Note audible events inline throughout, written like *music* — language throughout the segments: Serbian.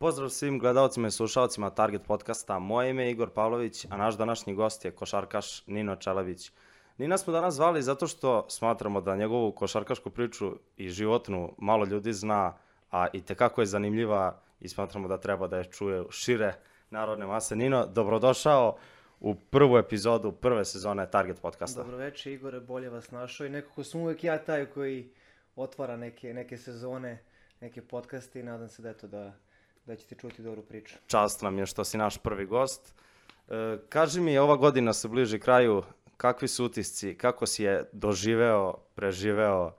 Pozdrav svim gledalcima i slušalcima Target podcasta. Moje ime je Igor Pavlović, a naš današnji gost je košarkaš Nino Čelebić. Nina smo danas zvali zato što smatramo da njegovu košarkašku priču i životnu malo ljudi zna, a i tekako je zanimljiva i smatramo da treba da je čuje šire narodne mase. Nino, dobrodošao u prvu epizodu prve sezone Target podcasta. Dobroveče Igore, bolje vas našao i nekako sam uvek ja taj koji otvara neke, neke sezone, neke podcaste i nadam se da, eto, da, da ćete čuti dobru priču. Čast nam je što si naš prvi gost. E, kaži mi, ova godina se bliži kraju, kakvi su utisci, kako si je doživeo, preživeo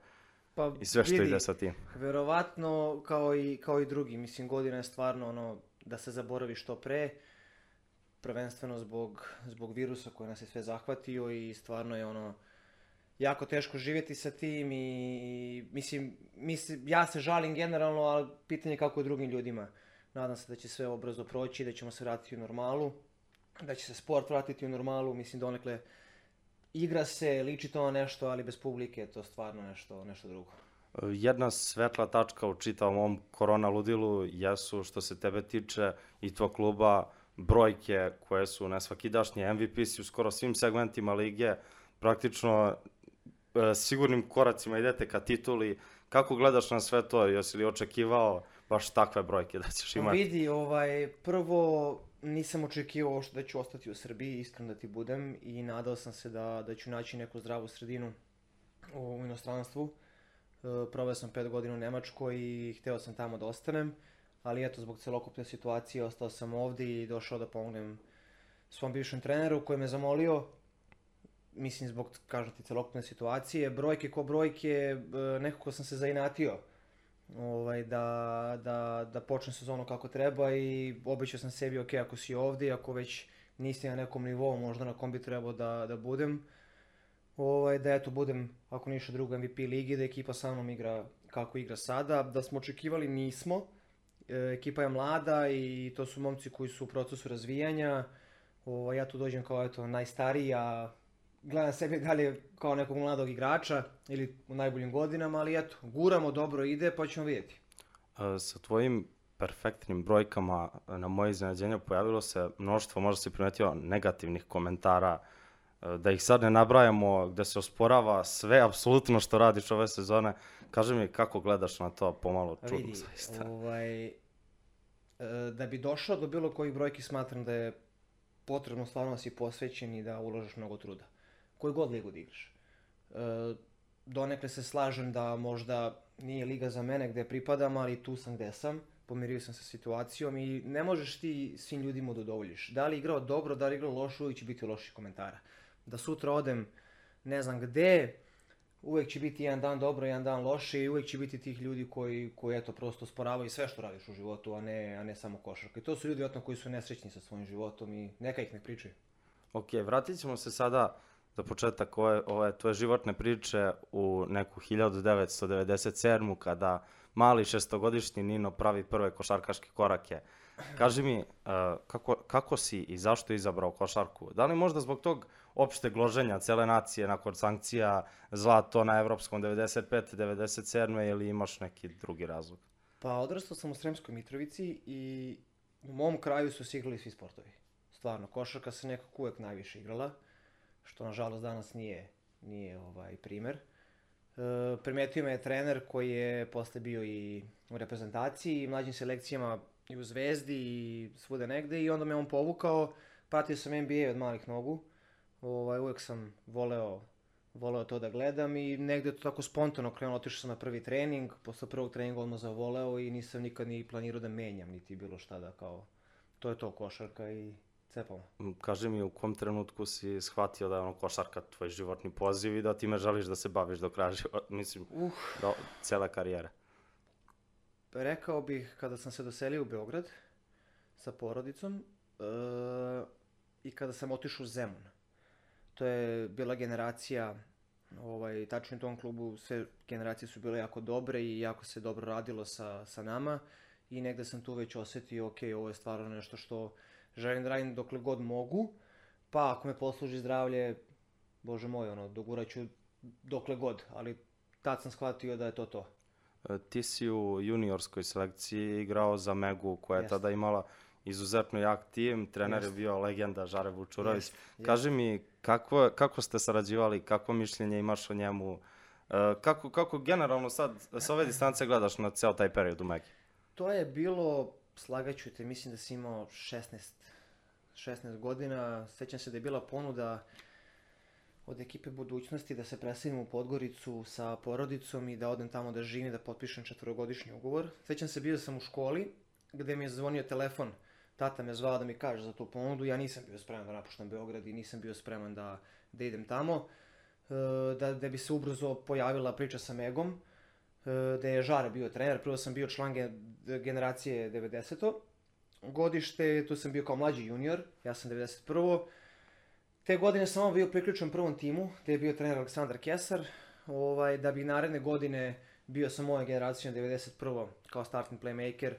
Pa, i sve što vidi, ide sa tim? Verovatno kao i, kao i drugi, mislim godina je stvarno ono da se zaboravi što pre, prvenstveno zbog, zbog virusa koji nas je sve zahvatio i stvarno je ono jako teško živjeti sa tim i, i mislim, mislim, ja se žalim generalno, ali pitanje je kako je drugim ljudima. Nadam se da će sve obrzo proći, da ćemo se vratiti u normalu, da će se sport vratiti u normalu, mislim donekle igra se, liči to na nešto, ali bez publike je to stvarno nešto, nešto drugo. Jedna svetla tačka u čitavom ovom korona ludilu jesu što se tebe tiče i tvoj kluba brojke koje su nesvakidašnje, MVP si u skoro svim segmentima lige, praktično e, sigurnim koracima idete ka tituli. Kako gledaš na sve to? Jesi li očekivao baš takve brojke da ćeš imati? vidi, ovaj, prvo nisam očekivao uopšte da ću ostati u Srbiji, iskreno da ti budem, i nadao sam se da, da ću naći neku zdravu sredinu u, u inostranstvu. E, proveo sam pet godina u Nemačkoj i hteo sam tamo da ostanem, ali eto, zbog celokupne situacije ostao sam ovde i došao da pomognem svom bivšem treneru koji me zamolio, mislim zbog, kažem ti, celokupne situacije, brojke ko brojke, e, nekako sam se zainatio ovaj, da, da, da počnem sezonu kako treba i obećao sam sebi, ok, ako si ovde, ako već nisi na nekom nivou možda na kom bi trebao da, da budem, ovaj, da eto budem, ako ništa drugo, MVP ligi, da ekipa sa mnom igra kako igra sada, da smo očekivali nismo, e, ekipa je mlada i to su momci koji su u procesu razvijanja, ovaj, ja tu dođem kao eto najstariji, a gledam sebe dalje kao nekog mladog igrača ili u najboljim godinama, ali eto, guramo, dobro ide, pa ćemo vidjeti. E, Sa tvojim perfektnim brojkama e, na moje iznenađenje pojavilo se mnoštvo, možda si primetio, negativnih komentara, e, da ih sad ne nabrajamo, gde se osporava sve apsolutno što radiš ove sezone. Kaži mi kako gledaš na to, pomalo čudno vidi, zaista. ovaj, da bi došao do bilo kojih brojki smatram da je potrebno stvarno da si posvećen i da uložiš mnogo truda. Koju god ligu da igraš. E, donekle se slažem da možda nije liga za mene gde pripadam, ali tu sam gde sam. Pomirio sam sa situacijom i ne možeš ti svim ljudima da udovoljiš. Da li igrao dobro, da li igrao loše, uvijek će biti loših komentara. Da sutra odem ne znam gde, uvek će biti jedan dan dobro, jedan dan loše i uvek će biti tih ljudi koji, koji eto, prosto sporavaju sve što radiš u životu, a ne, a ne samo košarka. I to su ljudi vjerojatno koji su nesrećni sa svojim životom i neka ih ne pričaju. Ok, vratit ćemo se sada za početak ove, ove tvoje životne priče u neku 1997. kada mali šestogodišnji Nino pravi prve košarkaške korake. Kaži mi, uh, kako, kako si i zašto izabrao košarku? Da li možda zbog tog opšteg loženja cele nacije nakon sankcija zlato na evropskom 95. 97. ili imaš neki drugi razlog? Pa odrastao sam u Sremskoj Mitrovici i u mom kraju su se igrali svi sportovi. Stvarno, košarka se nekako uvek najviše igrala, što nažalost danas nije, nije ovaj primer. E, primetio me je trener koji je posle bio i u reprezentaciji i mlađim selekcijama i u Zvezdi i svuda negde i onda me on povukao, pratio sam NBA od malih nogu, ovaj, uvek sam voleo voleo to da gledam i negde to tako spontano krenulo, otišao sam na prvi trening, posle prvog treninga odmah zavoleo i nisam nikad ni planirao da menjam, niti bilo šta da kao, to je to košarka i cepamo. M, Kaži mi u kom trenutku si shvatio da je ono košarka tvoj životni poziv i da time želiš da se baviš do kraja *laughs* života, mislim, Uh, do cele karijere. rekao bih kada sam se doselio u Beograd sa porodicom e, i kada sam otišao u Zemun. To je bila generacija, ovaj, tačno u tom klubu sve generacije su bile jako dobre i jako se dobro radilo sa, sa nama i negde sam tu već osetio, ok, ovo je stvarno nešto što želim da radim dokle god mogu, pa ako me posluži zdravlje, bože moj, ono, doguraću dokle god, ali tad sam shvatio da je to to. E, Ti si u juniorskoj selekciji igrao za Megu koja je Jeste. tada imala izuzetno jak tim, trener je Jeste. bio legenda Žare Vučurović. Jeste, jeste. Kaži mi, kako, kako ste sarađivali, kako mišljenje imaš o njemu, E, kako, kako generalno sad sa ove distance gledaš na ceo taj period u Megi? To je bilo, slagaću te, mislim da si imao 16, 16 godina. Sećam se da je bila ponuda od ekipe budućnosti da se preselim u Podgoricu sa porodicom i da odem tamo da živim, da potpišem četvorogodišnji ugovor. Sećam se, bio sam u školi gde mi je zvonio telefon. Tata me zvao da mi kaže za tu ponudu. Ja nisam bio spreman da napuštam Beograd i nisam bio spreman da, da idem tamo. E, Da, da bi se ubrzo pojavila priča sa Megom e, da je Žare bio trener, prvo sam bio član ge- generacije 90. godište, tu sam bio kao mlađi junior, ja sam 91. Te godine sam samo bio priključen prvom timu, gde je bio trener Aleksandar Kesar, ovaj, da bi naredne godine bio sa mojom generacijom 91. kao starting playmaker,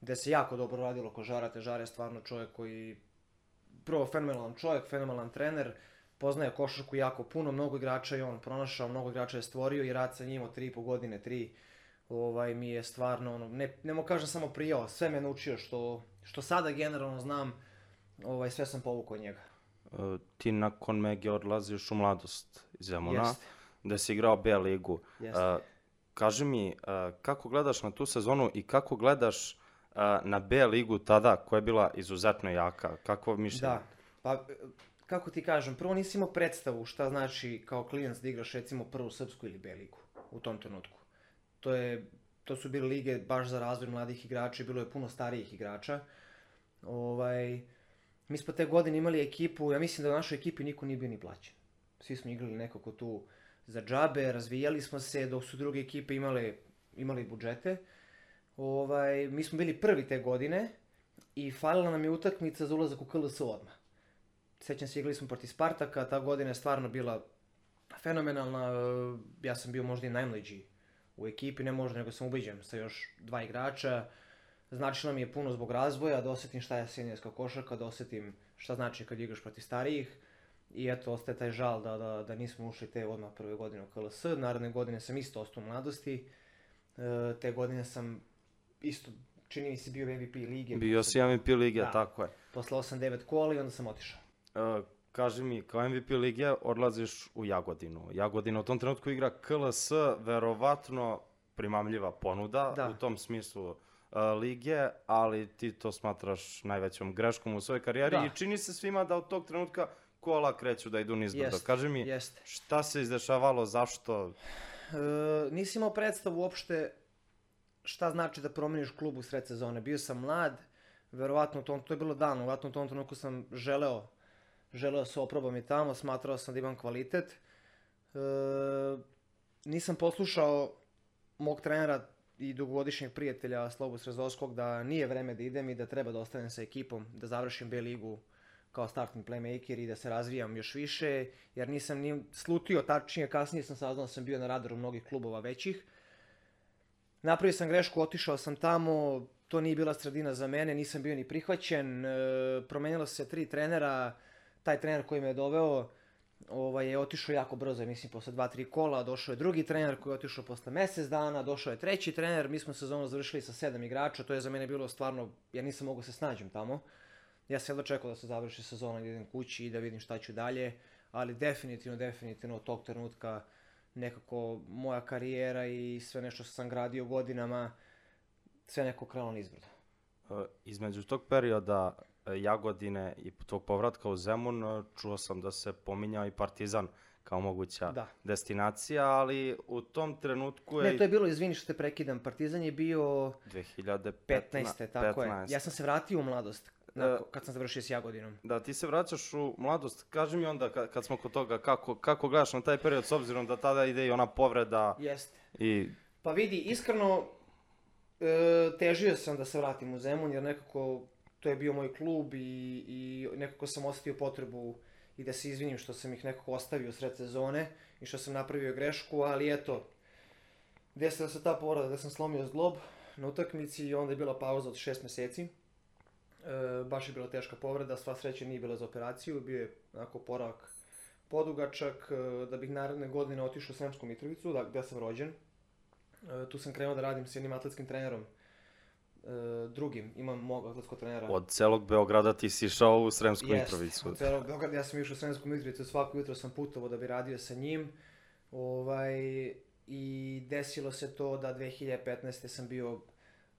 gde se jako dobro radilo ko Žara, te Žare je stvarno čovjek koji, prvo fenomenalan čovjek, fenomenalan trener, poznaje košarku jako puno, mnogo igrača je on pronašao, mnogo igrača je stvorio i rad sa njim od 3,5 godine, 3, ovaj, mi je stvarno, ono, ne, ne mogu kažem samo prijao, sve me naučio što, što sada generalno znam, ovaj, sve sam povukao od njega. E, Ti nakon Mege odlaziš u mladost iz Zemuna, Jeste. gde si igrao B ligu. Jeste. E, Kaži mi, e, kako gledaš na tu sezonu i kako gledaš e, na B ligu tada, koja je bila izuzetno jaka? Kako mišljenje? Da, pa kako ti kažem, prvo nisi imao predstavu šta znači kao klijent da igraš recimo prvu srpsku ili B ligu u tom trenutku. To, je, to su bile lige baš za razvoj mladih igrača i bilo je puno starijih igrača. Ovaj, mi smo te godine imali ekipu, ja mislim da u našoj ekipi niko nije bio ni plaćen. Svi smo igrali nekako tu za džabe, razvijali smo se, dok su druge ekipe imale, imali budžete. Ovaj, mi smo bili prvi te godine i falila nam je utakmica za ulazak u KLS odmah. Sećam se, igrali smo protiv Spartaka, ta godina je stvarno bila fenomenalna. Ja sam bio možda i najmlađi u ekipi, ne možda, nego sam ubeđen sa još dva igrača. Značilo mi je puno zbog razvoja, da osetim šta je seniorska košarka, da osetim šta znači kad igraš protiv starijih. I eto, ostaje taj žal da, da, da nismo ušli te odmah prve godine u KLS. Naredne godine sam isto ostao u mladosti. E, te godine sam isto, čini mi se, bio MVP lige. Bio si MVP lige, Da. tako je. Posle 8-9 kola i onda sam otišao. E, kaži mi, kao MVP lige odlaziš u Jagodinu. Jagodina u tom trenutku igra KLS, verovatno primamljiva ponuda Da. u tom smislu e, lige, ali ti to smatraš najvećom greškom u svojoj karijeri Da. i čini se svima da od tog trenutka kola kreću da idu nizbrdo. Jest, Kaži mi, Jeste. šta se izdešavalo, zašto? E, nisi imao predstavu uopšte šta znači da promeniš klub u sred sezone. Bio sam mlad, verovatno u tom, to je bilo davno, verovatno u tom trenutku sam želeo, želeo se oprobam i tamo, smatrao sam da imam kvalitet. E, nisam poslušao mog trenera i dugogodišnjeg prijatelja Slobu Srezovskog da nije vreme da idem i da treba da ostanem sa ekipom, da završim B ligu kao starting playmaker i da se razvijam još više, jer nisam ni slutio, tačnije kasnije sam saznao da sam bio na radaru mnogih klubova većih. Napravio sam grešku, otišao sam tamo, to nije bila sredina za mene, nisam bio ni prihvaćen, e, promenilo se tri trenera, taj trener koji me je doveo ovaj, je otišao jako brzo, mislim posle dva, tri kola, došao je drugi trener koji je otišao posle mesec dana, došao je treći trener, mi smo sezonu završili sa sedam igrača, to je za mene bilo stvarno, ja nisam mogao se snađem tamo. Ja sam jedva čekao da se završi sezona, da idem kući i da vidim šta ću dalje, ali definitivno, definitivno od tog trenutka nekako moja karijera i sve nešto što sam gradio godinama, sve neko krenulo nizbrdo. E, Između tog perioda Jagodine i tog povratka u Zemun, e, čuo sam da se pominjao i Partizan kao moguća Da. destinacija, ali u tom trenutku je Ne, to je bilo, izvini što te prekidam, Partizan je bio 2015. 15. tako 15. je. Ja sam se vratio u mladost, E, nakon, kad sam završio s Jagodinom. Da, ti se vraćaš u mladost. Kaži mi onda, kad, kad smo kod toga, kako, kako gledaš na taj period, s obzirom da tada ide i ona povreda Jeste. i... Pa vidi, iskreno, e, težio sam da se vratim u Zemun, jer nekako to je bio moj klub i, i nekako sam osetio potrebu i da se izvinim što sam ih nekako ostavio sred sezone i što sam napravio grešku, ali eto, desila se ta povreda da sam slomio zglob na utakmici i onda je bila pauza od šest meseci. E, baš je bila teška povreda, sva sreća nije bila za operaciju, bio je onako poravak podugačak, e, da bih naredne godine otišao u Sremsku Mitrovicu, da, gde sam rođen. E, tu sam krenuo da radim s jednim atletskim trenerom, drugim, imam mog atletskog trenera. Od celog Beograda ti si išao u Sremsku Jest, Mitrovicu. od celog Beograda, ja sam išao u Sremsku Mitrovicu, svako jutro sam putovao da bi radio sa njim. Ovaj, I desilo se to da 2015. sam bio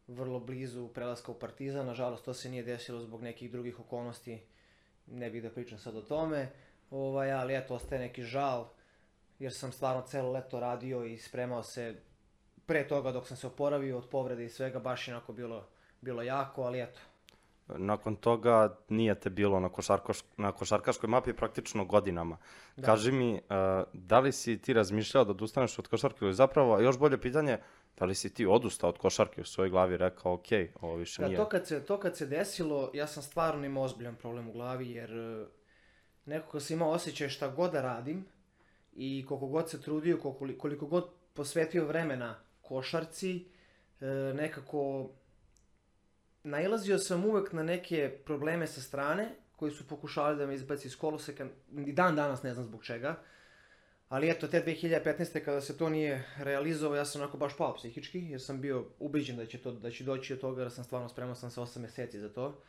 vrlo blizu prelaska u Partizan, nažalost to se nije desilo zbog nekih drugih okolnosti, ne bih da pričam sad o tome, ovaj, ali eto, ostaje neki žal, jer sam stvarno celo leto radio i spremao se pre toga dok sam se oporavio od povrede i svega, baš je onako bilo, bilo jako, ali eto, Nakon toga nije te bilo na, košarkoš, na košarkaškoj mapi praktično godinama. Da. Kaži mi, uh, da li si ti razmišljao da odustaneš od košarke ili zapravo, a još bolje pitanje, da li si ti odustao od košarke u svojoj glavi i rekao, ok, ovo više Da, nije. to kad, se, to kad se desilo, ja sam stvarno imao ozbiljan problem u glavi, jer e, nekako sam imao osjećaj šta god da radim i koliko god se trudio, koliko, koliko god posvetio vremena košarci, e, nekako nailazio sam uvek na neke probleme sa strane koji su pokušavali da me izbaci iz koloseka, i dan danas ne znam zbog čega. Ali eto, te 2015. kada se to nije realizovao, ja sam onako baš pao psihički, jer sam bio ubeđen da će, to, da će doći od toga, jer sam stvarno spremao sam se 8 meseci za to.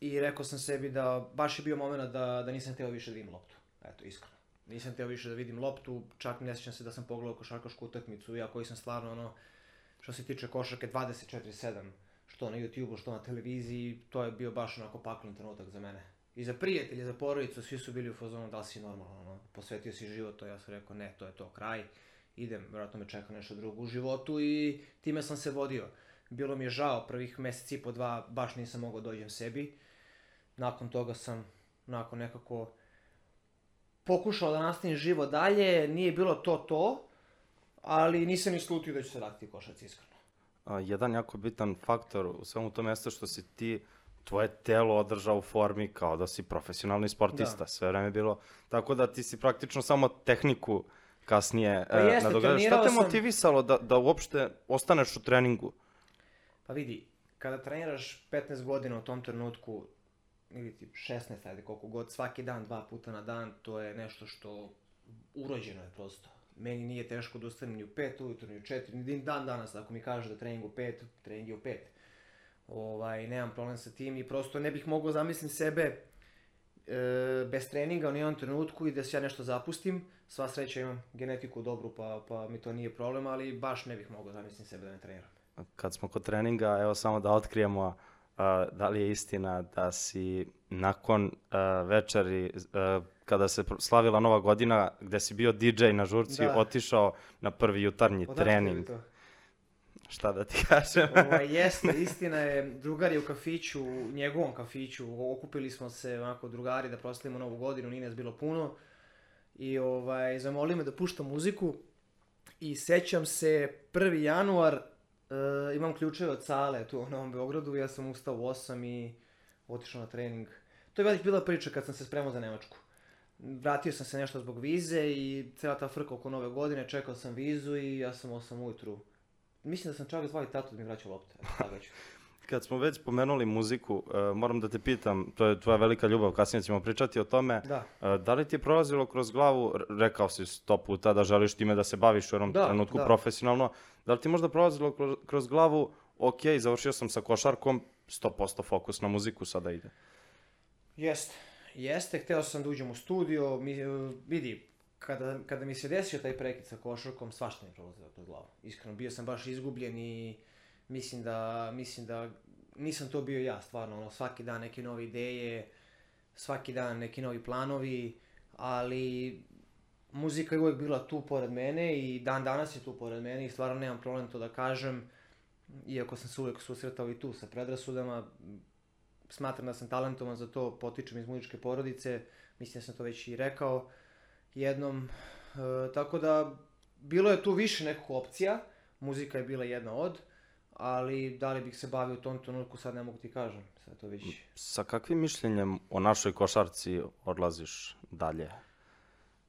I rekao sam sebi da baš je bio moment da, da nisam teo više da vidim loptu. Eto, iskreno. Nisam teo više da vidim loptu, čak ne sjećam se da sam pogledao košarkašku utakmicu, ja koji sam stvarno ono, što se tiče košarke 24-7, što na YouTube-u, što na televiziji, to je bio baš onako paklen trenutak za mene. I za prijatelje, za porodicu, svi su bili u fazonu da li si normalno, ono, posvetio si život, to ja sam rekao ne, to je to, kraj, idem, vjerojatno me čeka nešto drugo u životu i time sam se vodio. Bilo mi je žao, prvih meseci i po dva baš nisam mogao da dođem sebi. Nakon toga sam, nakon nekako, pokušao da nastavim život dalje, nije bilo to to, ali nisam ni slutio da ću se vratiti košarci iskreno. A, jedan jako bitan faktor u svemu tome jeste što si ti tvoje telo održao u formi kao da si profesionalni sportista, Da. sve vreme bilo, tako da ti si praktično samo tehniku kasnije Pa e, jeste, nadogradao. Šta te sam- motivisalo da, da uopšte ostaneš u treningu? Pa vidi, kada treniraš 15 godina u tom trenutku, ili ti 16, ajde koliko god, svaki dan, dva puta na dan, to je nešto što urođeno je prosto. Meni nije teško da ustanem ni u 5 ujutru, ni u 4, ni dan danas, ako mi kaže da trening u 5, trening je u 5. Ovaj, nemam problem sa tim i prosto ne bih mogao zamislim sebe e, bez treninga u nijednom trenutku i da se ja nešto zapustim. Sva sreća imam genetiku dobru pa, pa mi to nije problem, ali baš ne bih mogao zamislim sebe da ne treniram. Kad smo kod treninga, evo samo da otkrijemo da li je istina da si nakon a, večeri, a, kada se slavila nova godina, gde si bio DJ na žurci, Da. otišao na prvi jutarnji Odakle trening. to? Šta da ti *laughs* kažem? Ovaj, jeste, istina je, drugar je u kafiću, u njegovom kafiću, okupili smo se onako drugari da proslavimo novu godinu, nije nas bilo puno. I ovaj, zamolio me da puštam muziku i sećam se 1. januar, e, imam ključeve od sale tu u Novom Beogradu, ja sam ustao u 8 i otišao na trening. To je već bila priča kad sam se spremao za Nemačku. Vratio sam se nešto zbog vize i cela ta frka oko nove godine, čekao sam vizu i ja sam 8 ujutru Mislim da sam čak zvao i tatu da mi vraća lopte. *laughs* Kad smo već pomenuli muziku, e, moram da te pitam, to je tvoja velika ljubav, kasnije ćemo pričati o tome. Da. E, Da li ti je prolazilo kroz glavu, rekao si sto puta da želiš time da se baviš u jednom Da, trenutku da. profesionalno, da li ti možda prolazilo kroz, glavu, ok, završio sam sa košarkom, 100% fokus na muziku sada ide. Jeste. Jeste, hteo sam da uđem u studio, mi, e, vidi, kada, kada mi se desio taj prekid sa košarkom, svašta mi prolazilo kroz glavu. Iskreno, bio sam baš izgubljen i mislim da, mislim da nisam to bio ja, stvarno, ono, svaki dan neke nove ideje, svaki dan neki novi planovi, ali muzika je uvek bila tu pored mene i dan danas je tu pored mene i stvarno nemam problem to da kažem, iako sam se uvek susretao i tu sa predrasudama, smatram da sam talentovan za to, potičem iz muzičke porodice, mislim da sam to već i rekao jednom, e, tako da bilo je tu više nekog opcija, muzika je bila jedna od, ali da li bih se bavio u tom trenutku sad ne mogu ti kažem, sad to već... Sa kakvim mišljenjem o našoj košarci odlaziš dalje?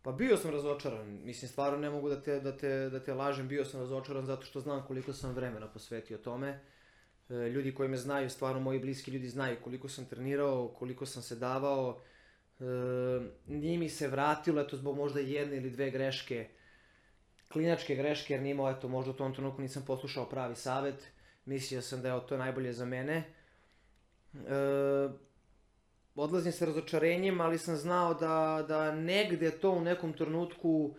Pa bio sam razočaran, mislim stvarno ne mogu da te, da te, da te lažem, bio sam razočaran zato što znam koliko sam vremena posvetio tome. E, ljudi koji me znaju, stvarno moji bliski ljudi znaju koliko sam trenirao, koliko sam se davao. E, nije mi se vratilo, eto zbog možda jedne ili dve greške klinačke greške jer nimao, eto, možda u tom trenutku nisam poslušao pravi savet. Mislio sam da je to najbolje za mene. E, odlazim sa razočarenjem, ali sam znao da, da negde to u nekom trenutku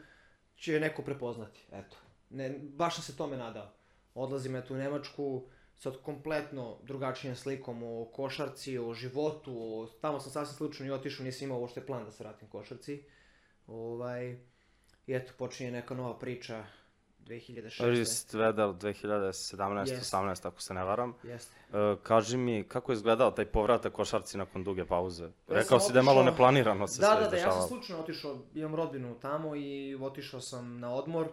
će neko prepoznati, eto. Ne, baš sam se tome nadao. Odlazim eto u Nemačku sa kompletno drugačijom slikom o košarci, o životu, o, tamo sam sasvim slučajno i otišao, nisam imao uopšte plan da se vratim košarci. Ovaj, I eto, počinje neka nova priča 2006. Rist Vedel 2017 Jeste. 18 ako se ne varam. Jeste. E, kaži mi, kako je izgledao taj povratak košarci nakon duge pauze? Ja Rekao si da je malo neplanirano se da, sve da, da, ja izdešavalo. sam slučajno otišao, imam rodbinu tamo i otišao sam na odmor.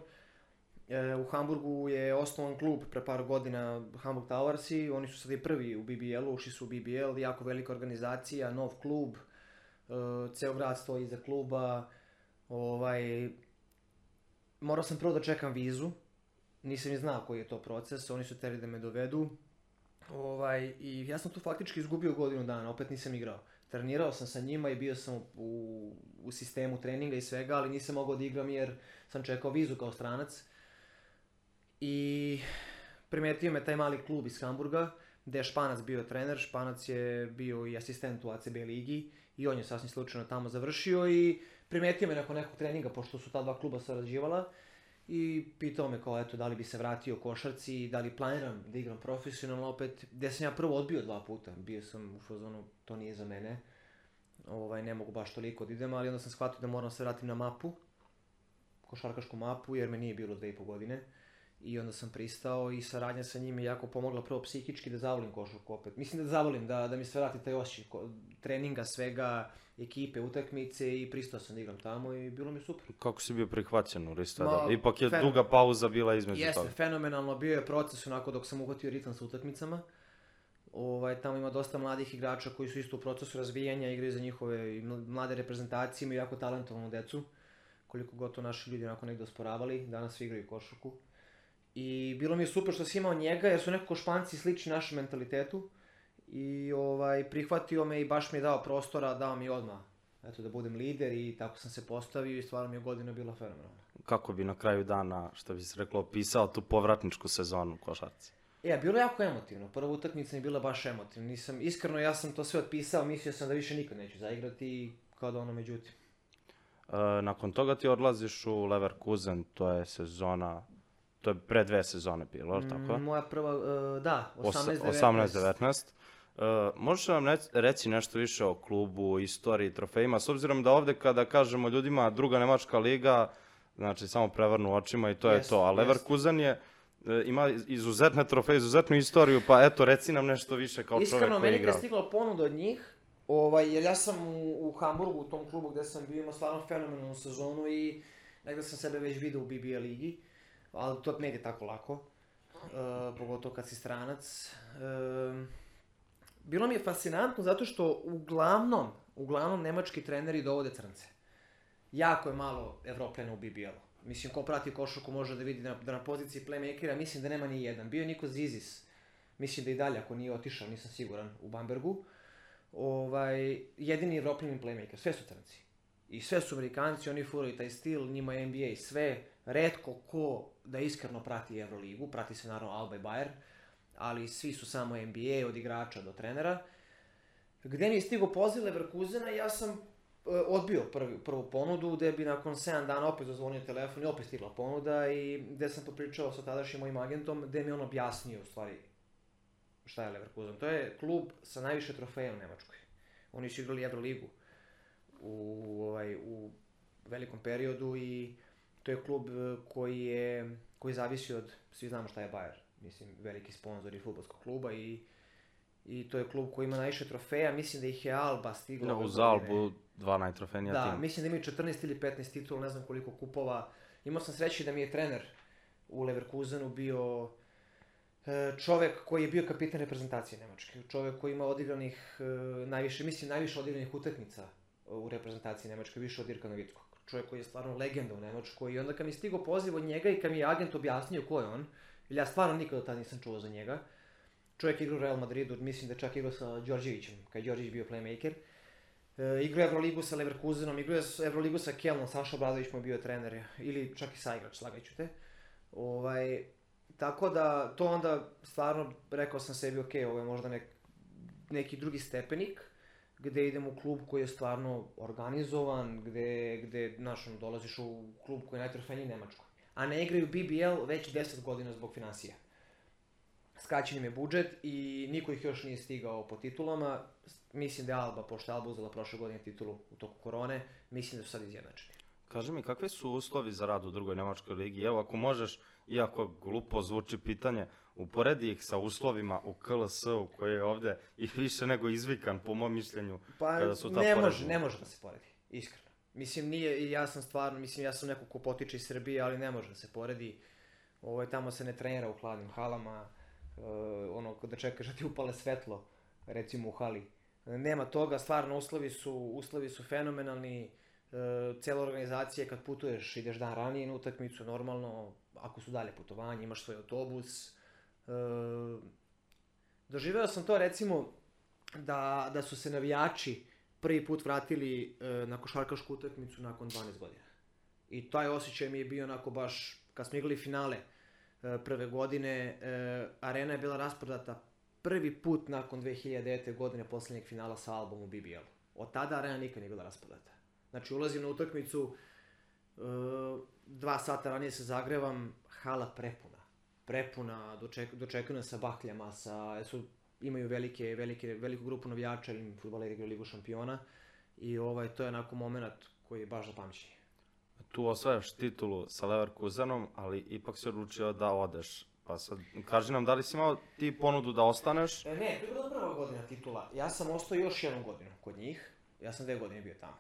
E, u Hamburgu je osnovan klub pre par godina Hamburg Towersi, oni su sad i prvi u BBL-u, ušli su u BBL, jako velika organizacija, nov klub, e, ceo grad stoji iza kluba, ovaj, morao sam prvo da čekam vizu, nisam ni znao koji je to proces, oni su teli da me dovedu, ovaj, i ja sam tu faktički izgubio godinu dana, opet nisam igrao. Trenirao sam sa njima i bio sam u, u sistemu treninga i svega, ali nisam mogao da igram jer sam čekao vizu kao stranac. I primetio me taj mali klub iz Hamburga, gde je Španac bio trener, Španac je bio i asistent u ACB ligi i on je sasvim slučajno tamo završio i primetio me nakon nekog treninga, pošto su ta dva kluba sarađivala, i pitao me kao, eto, da li bi se vratio košarci, da li planiram da igram profesionalno opet, gde sam ja prvo odbio dva puta, bio sam u fazonu, to nije za mene, ovaj, ne mogu baš toliko da idem, ali onda sam shvatio da moram da se vratim na mapu, košarkašku mapu, jer me nije bilo dve i po godine. I onda sam pristao i saradnja sa njim je jako pomogla prvo psihički da zavolim košarku opet. Mislim da zavolim, da, da mi se vrati taj osjećaj treninga, svega, ekipe, utakmice i pristao sam da igram tamo i bilo mi super. Kako si bio prihvaćen u Rist Ma, Vedel? Ipak je fer- duga pauza bila između Jeste, toga. fenomenalno, bio je proces onako dok sam uhvatio ritam sa utakmicama. Ovaj, tamo ima dosta mladih igrača koji su isto u procesu razvijanja, igraju za njihove mlade reprezentacije, imaju jako talentovanu decu, koliko god to naši ljudi onako negde osporavali, danas svi igraju košarku. I bilo mi je super što si imao njega, jer su nekako španci slični našem mentalitetu. I ovaj, prihvatio me i baš mi je dao prostora, dao mi odmah eto, da budem lider i tako sam se postavio i stvarno mi je godina bila fenomenalna. Kako bi na kraju dana, što bi se reklo, opisao tu povratničku sezonu košarci? E, bilo je jako emotivno. Prva utakmica mi je bila baš emotivna. Nisam, iskreno, ja sam to sve otpisao, mislio sam da više nikad neću zaigrati i kao da ono međutim. E, nakon toga ti odlaziš u Leverkusen, to je sezona, to je pre dve sezone bilo, mm, tako? Mm, Moja prva, uh, da, 18-19. 18-19. Uh, možeš li nam reći nešto više o klubu, istoriji, trofejima, s obzirom da ovde kada kažemo ljudima druga nemačka liga, znači samo prevrnu očima i to je Jeste, to, a. Leverkusen je e, ima izuzetne trofeje, izuzetnu istoriju, pa eto, reci nam nešto više kao Iskreno, čovjek koji je meni kad je stigla ponuda od njih, ovaj, jer ja sam u, u Hamburgu, u tom klubu gde sam bio, imao stvarno fenomenalnu sezonu i negde sam sebe već vidio u BBA ligi, ali to ne ide tako lako, uh, pogotovo kad si stranac. Um, bilo mi je fascinantno zato što uglavnom, uglavnom nemački treneri dovode crnce. Jako je malo Evropljana u BBL-u. Mislim, ko prati košarku može da vidi da, da na poziciji playmakera, mislim da nema ni jedan. Bio je Niko Zizis, mislim da i dalje, ako nije otišao, nisam siguran, u Bambergu. Ovaj, jedini Evropljanin playmaker, sve su crnci. I sve su Amerikanci, oni furaju taj stil, njima je NBA sve. Redko ko da iskreno prati Euroligu, prati se naravno Alba i Bayern, ali svi su samo NBA, od igrača do trenera. Gde mi je stigo poziv Leverkusena, ja sam e, odbio prvi, prvu ponudu, gde bi nakon 7 dana opet zazvonio telefon i opet stigla ponuda i gde sam popričao sa tadašnjim mojim agentom, gde mi on objasnio u stvari šta je Leverkusen. To je klub sa najviše trofeja u Nemačkoj. Oni su igrali Euroligu u, ovaj, u velikom periodu i to je klub e, koji je koji zavisi od, svi znamo šta je Bayer, mislim, veliki sponsor i futbolskog kluba i i to je klub koji ima najviše trofeja, mislim da ih je Alba stigla. No, uz. Albu dva najtrofejnija Da, tima. mislim da imaju 14 ili 15 titula, ne znam koliko kupova. Imao sam sreće da mi je trener u Leverkusenu bio e, čovek koji je bio kapitan reprezentacije Nemačke. Čovek koji ima odigranih e, najviše, mislim najviše odigranih utakmica u reprezentaciji Nemačke, više od Dirka Novickog. Čovek koji je stvarno legenda u Nemačkoj i onda kad mi je stigao poziv od njega i kad mi je agent objasnio ko je on, jer ja stvarno nikada od tada nisam čuo za njega, čovjek je igrao u Real Madridu, mislim da je čak igrao sa Đorđevićem, kad je Đorđević bio playmaker, E, igrao je Euroligu sa Leverkusenom, igrao je Euroligu sa Kelnom, Saša Obradović mu je bio trener, ili čak i saigrač, slagaću te. Ovaj, tako da, to onda stvarno rekao sam sebi, ok, ovo je možda nek, neki drugi stepenik, gde idem u klub koji je stvarno organizovan, gde, gde znaš, ono, dolaziš u klub koji je najtrofejniji u Nemačkoj. A ne igraju BBL već 10 godina zbog financija. Skraćen im je budžet i niko ih još nije stigao po titulama. Mislim da je Alba, pošto je Alba uzela prošle godine titulu u toku korone, mislim da su sad izjednačeni. Kaži mi, kakvi su uslovi za rad u drugoj Nemačkoj ligi? Evo, ako možeš, iako glupo zvuči pitanje, uporedi ih sa uslovima u KLS-u koji je ovde i više nego izvikan, po mom mišljenju, Pa kada su ta ne može, ne može da se poredi, iskreno. Mislim, nije, ja sam stvarno, mislim, ja sam neko ko potiče iz Srbije, ali ne može da se poredi. Ovo, tamo se ne trenira u hladnim halama, uh, ono, da čekaš da ti upale svetlo, recimo u hali. Nema toga, stvarno, uslovi su, uslovi su fenomenalni, uh, cela organizacija kad putuješ, ideš dan ranije na utakmicu, normalno, ako su dalje putovanje, imaš svoj autobus. Uh, doživeo sam to, recimo, da, da su se navijači prvi put vratili e, na košarkašku utakmicu nakon 12 godina. I taj osjećaj mi je bio onako baš, kad smo igrali finale e, prve godine, e, arena je bila rasprodata prvi put nakon 2009. godine poslednjeg finala sa albumom BBL. Od tada arena nikad nije bila rasprodata. Znači ulazim na utakmicu, e, dva sata ranije se zagrevam, hala prepuna. Prepuna, doček, dočekuju nas sa bakljama, sa, su imaju velike, velike, veliku grupu navijača ili futbaleri igraju Ligu šampiona i ovaj, to je onako moment koji je baš za pamćenje. Tu osvajaš titulu sa Leverkusenom, ali ipak si odlučio da odeš. Pa sad, kaži nam, da li si imao ti ponudu da ostaneš? E, ne, to je bila prva godina titula. Ja sam ostao još jednu godinu kod njih. Ja sam dve godine bio tamo.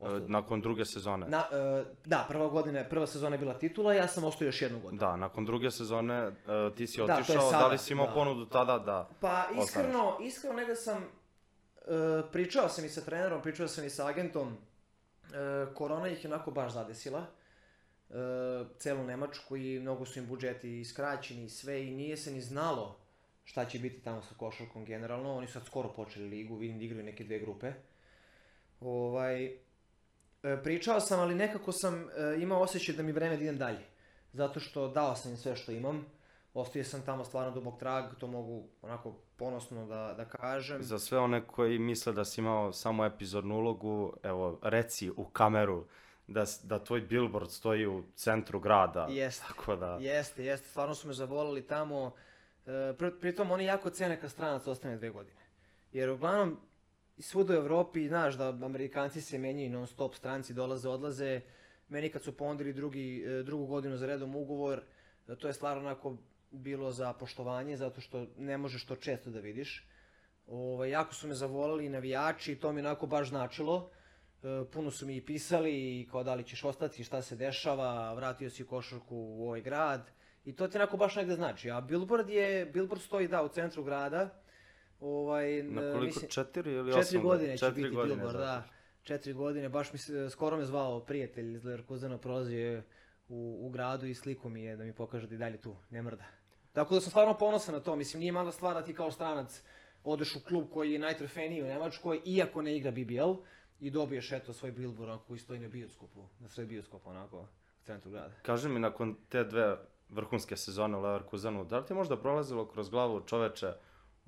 E, Ostao- nakon druge sezone? Na, e, da, prva godina, prva sezona je bila titula, ja sam ostao još jednu godinu. Da, nakon druge sezone e, ti si Da, otišao, da, sada, li si imao da. ponudu tada da... Pa Ostaneš. iskreno, iskreno negde sam, e, pričao sam i sa trenerom, pričao sam i sa agentom, e, korona ih je onako baš zadesila, e, celu Nemačku i mnogo su im budžeti skraćeni i sve i nije se ni znalo šta će biti tamo sa košarkom generalno, oni su sad skoro počeli ligu, vidim da igraju neke dve grupe. Ovaj, e, pričao sam, ali nekako sam e, imao osjećaj da mi vreme da idem dalje. Zato što dao sam im sve što imam, ostavio sam tamo stvarno dubok trag, to mogu onako ponosno da, da kažem. Za sve one koji misle da si imao samo epizodnu ulogu, evo, reci u kameru da, da tvoj billboard stoji u centru grada. Jeste. Tako da... Jeste, jeste, stvarno su me zavolali tamo. E, pri, pritom oni jako cene kad stranac ostane dve godine. Jer uglavnom, svuda u Evropi, znaš da Amerikanci se menjaju non stop, stranci dolaze, odlaze. Meni kad su ponudili drugi, e, drugu godinu za redom ugovor, e, to je stvarno onako bilo za poštovanje, zato što ne možeš to često da vidiš. Ovaj, jako su me zavolali i navijači, to mi onako baš značilo. E, puno su mi i pisali, kao da li ćeš ostati, šta se dešava, vratio si košarku u ovaj grad. I to ti onako baš negde znači. A Billboard je, Billboard stoji da u centru grada. Ovaj, Na koliko, mislim- četiri ili Četiri osam? godine će Četiri biti godine, Billboard, da. Četiri godine, baš mi se, skoro me zvao prijatelj iz Leverkusena, prolazio je u, u gradu i sliku mi je da mi pokaže da i dalje tu, ne mrda. Tako da sam stvarno ponosan na to, mislim nije mala stvar da ti kao stranac odeš u klub koji je najtrofejniji u Nemačkoj, iako ne igra BBL, i dobiješ eto svoj billboard onako koji stoji na bioskopu, na sred bioskopa onako u centru grada. Kaži mi, nakon te dve vrhunske sezone u Leverkusenu, da li ti možda prolazilo kroz glavu čoveče,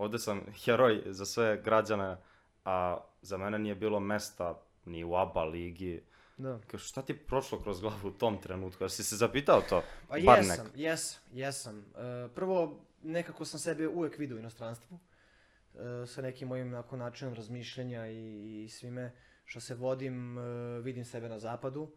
ovde sam heroj za sve građane, a za mene nije bilo mesta ni u ABA ligi. Da. Kao, šta ti je prošlo kroz glavu u tom trenutku? Jesi se zapitao to? Pa jesam, nek. jesam, jesam. E, prvo, nekako sam sebe uvek vidio u inostranstvu, e, sa nekim mojim onako, načinom razmišljanja i, i svime što se vodim, e, vidim sebe na zapadu.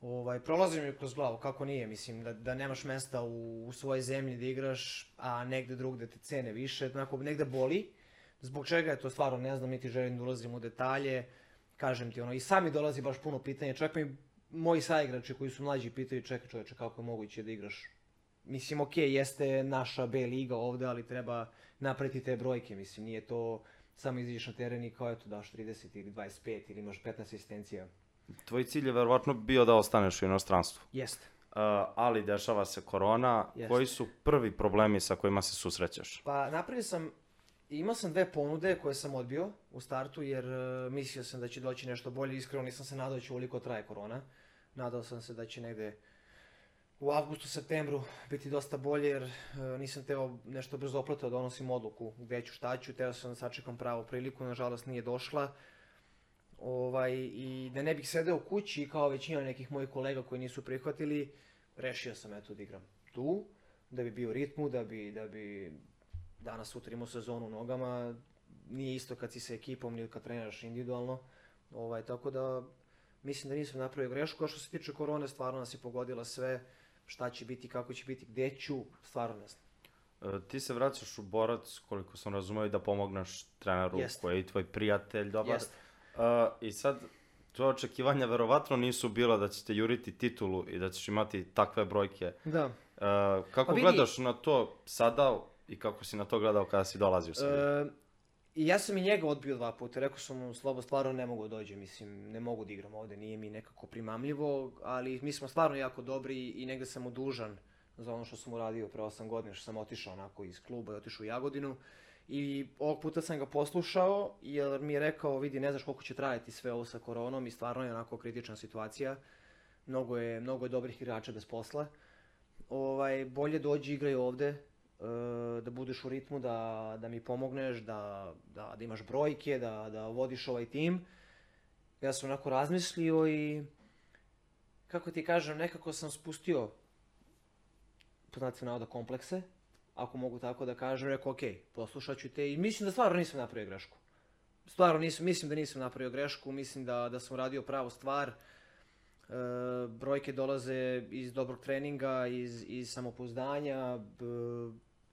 Ovaj, prolazi mi kroz glavu, kako nije, mislim, da, da nemaš mesta u, u svojoj zemlji da igraš, a negde drugde te cene više, onako, negde boli. Zbog čega je to stvarno, ne znam, niti želim da ulazim u detalje. Kažem ti, ono, i sami dolazi baš puno pitanja, čak mi moji saigrači koji su mlađi pitaju, čekaj čoveče, kako je moguće da igraš Mislim, okej, jeste naša B liga ovde, ali treba napraviti te brojke, mislim, nije to samo izađeš na teren i kao eto daš 30 ili 25 ili imaš 15 asistencija. Tvoj cilj je verovatno bio da ostaneš u inostranstvu. Jeste. Uh, ali dešava se korona. Jeste. Koji su prvi problemi sa kojima se susrećeš? Pa napravio sam imao sam dve ponude koje sam odbio u startu jer e, mislio sam da će doći nešto bolje, iskreno nisam se nadao da će uvoliko traje korona. Nadao sam se da će negde u avgustu, septembru biti dosta bolje jer e, nisam teo nešto brzo opleto da donosim odluku gde ću, šta ću, teo sam da sačekam pravu priliku, nažalost nije došla. Ovaj, I da ne bih sedeo kući kao većina nekih mojih kolega koji nisu prihvatili, rešio sam eto da igram tu, da bi bio ritmu, da bi, da bi danas sutra imao sezonu u nogama, nije isto kad si sa ekipom ili kad treniraš individualno, ovaj, tako da mislim da nisam napravio grešku, a što se tiče korone stvarno nas je pogodila sve, šta će biti, kako će biti, gde ću, stvarno ne znam. E, ti se vraćaš u borac, koliko sam razumeo, da pomogneš treneru Jeste. koji je i tvoj prijatelj, dobar. Jeste. E, I sad, tvoje očekivanja verovatno nisu bila da ćete juriti titulu i da ćeš imati takve brojke. Da. E, kako Pa vidi- gledaš na to sada i kako si na to gledao kada si dolazio u Srbiju? E, I ja sam i njega odbio dva puta, rekao sam mu, Slobo, stvarno ne mogu da dođem, mislim, ne mogu da igram ovde, nije mi nekako primamljivo, ali mi smo stvarno jako dobri i negde sam mu dužan za ono što sam uradio pre 8 godina, što sam otišao onako iz kluba i otišao u Jagodinu. I ovog puta sam ga poslušao, jer mi je rekao, vidi, ne znaš koliko će trajati sve ovo sa koronom i stvarno je onako kritična situacija. Mnogo je, mnogo je dobrih igrača bez posla. Ovaj, bolje dođi igraj ovde, e, da budeš u ritmu, da, da mi pomogneš, da, da, da imaš brojke, da, da vodiš ovaj tim. Ja sam onako razmislio i kako ti kažem, nekako sam spustio pod znacima navoda komplekse, ako mogu tako da kažem, rekao, ok, poslušat ću te i mislim da stvarno nisam napravio grešku. Stvarno nisam, mislim da nisam napravio grešku, mislim da, da sam radio pravu stvar. E, brojke dolaze iz dobrog treninga, iz, iz samopouzdanja. B,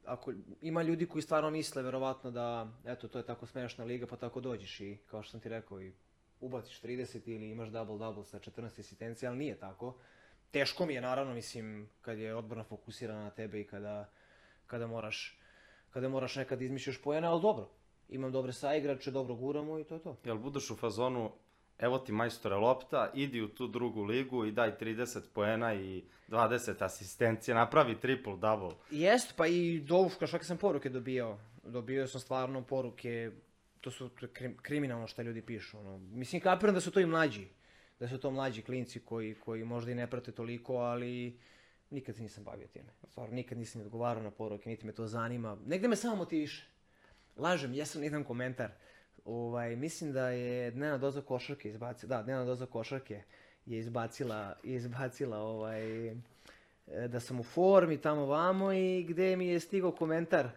ako, ima ljudi koji stvarno misle verovatno da, eto, to je tako smešna liga, pa tako dođeš i, kao što sam ti rekao, i ubaciš 30 ili imaš double-double sa 14 asistencija, ali nije tako. Teško mi je, naravno, mislim, kad je odborna fokusirana na tebe i kada, kada moraš kada moraš nekad izmišljaš poena, ali dobro. Imam dobre saigrače, dobro guramo i to je to. Jel budeš u fazonu, evo ti majstore lopta, idi u tu drugu ligu i daj 30 poena i 20 asistencije, napravi triple-double. Jest, pa i dovuška, šake sam poruke dobijao. Dobio sam stvarno poruke, to su kriminalno što ljudi pišu. Ono. Mislim, kapiram da su to i mlađi. Da su to mlađi klinci koji, koji možda i ne prate toliko, ali nikad se nisam bavio time. Stvarno, nikad nisam ni odgovarao na poruke, niti me to zanima. Negde me samo motiviše. Lažem, jesam jedan komentar. Ovaj, mislim da je dnevna doza košarke izbacila, da, dnevna doza košarke je izbacila, je izbacila ovaj, e, da sam u formi tamo vamo i gde mi je stigao komentar.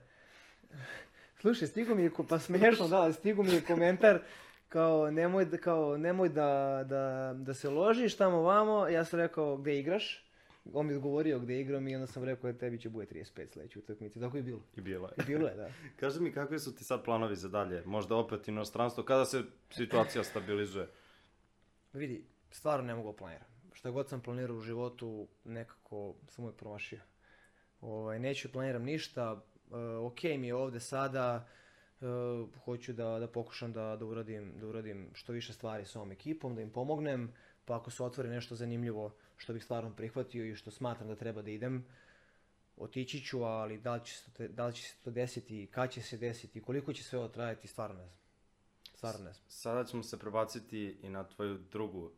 Slušaj, stigo mi je, pa smešno, da, stigo mi je komentar kao nemoj, da, kao, nemoj da, da, da se ložiš tamo vamo. Ja sam rekao gde igraš. On mi odgovorio gde igram i onda sam rekao da tebi će bude 35 sledeće utakmice. Tako je bilo. I bilo je. I bilo je, da. *laughs* Kaži mi, kakvi su ti sad planovi za dalje? Možda opet inostranstvo, kada se situacija stabilizuje? Vidi, stvarno ne mogu da planiram. Šta god sam planirao u životu, nekako sam uvijek promašio. Ovaj, neću da planiram ništa, e, ok mi je ovde sada, e, hoću da, da pokušam da, da, uradim, da uradim što više stvari s ovom ekipom, da im pomognem, pa ako se otvori nešto zanimljivo što bih stvarno prihvatio i što smatram da treba da idem, otići ću, ali da li će se to, da li će se to desiti, kad će se desiti, koliko će sve ovo trajati, stvarno ne znam. Stvarno ne znam. Sada ćemo se prebaciti i na tvoju drugu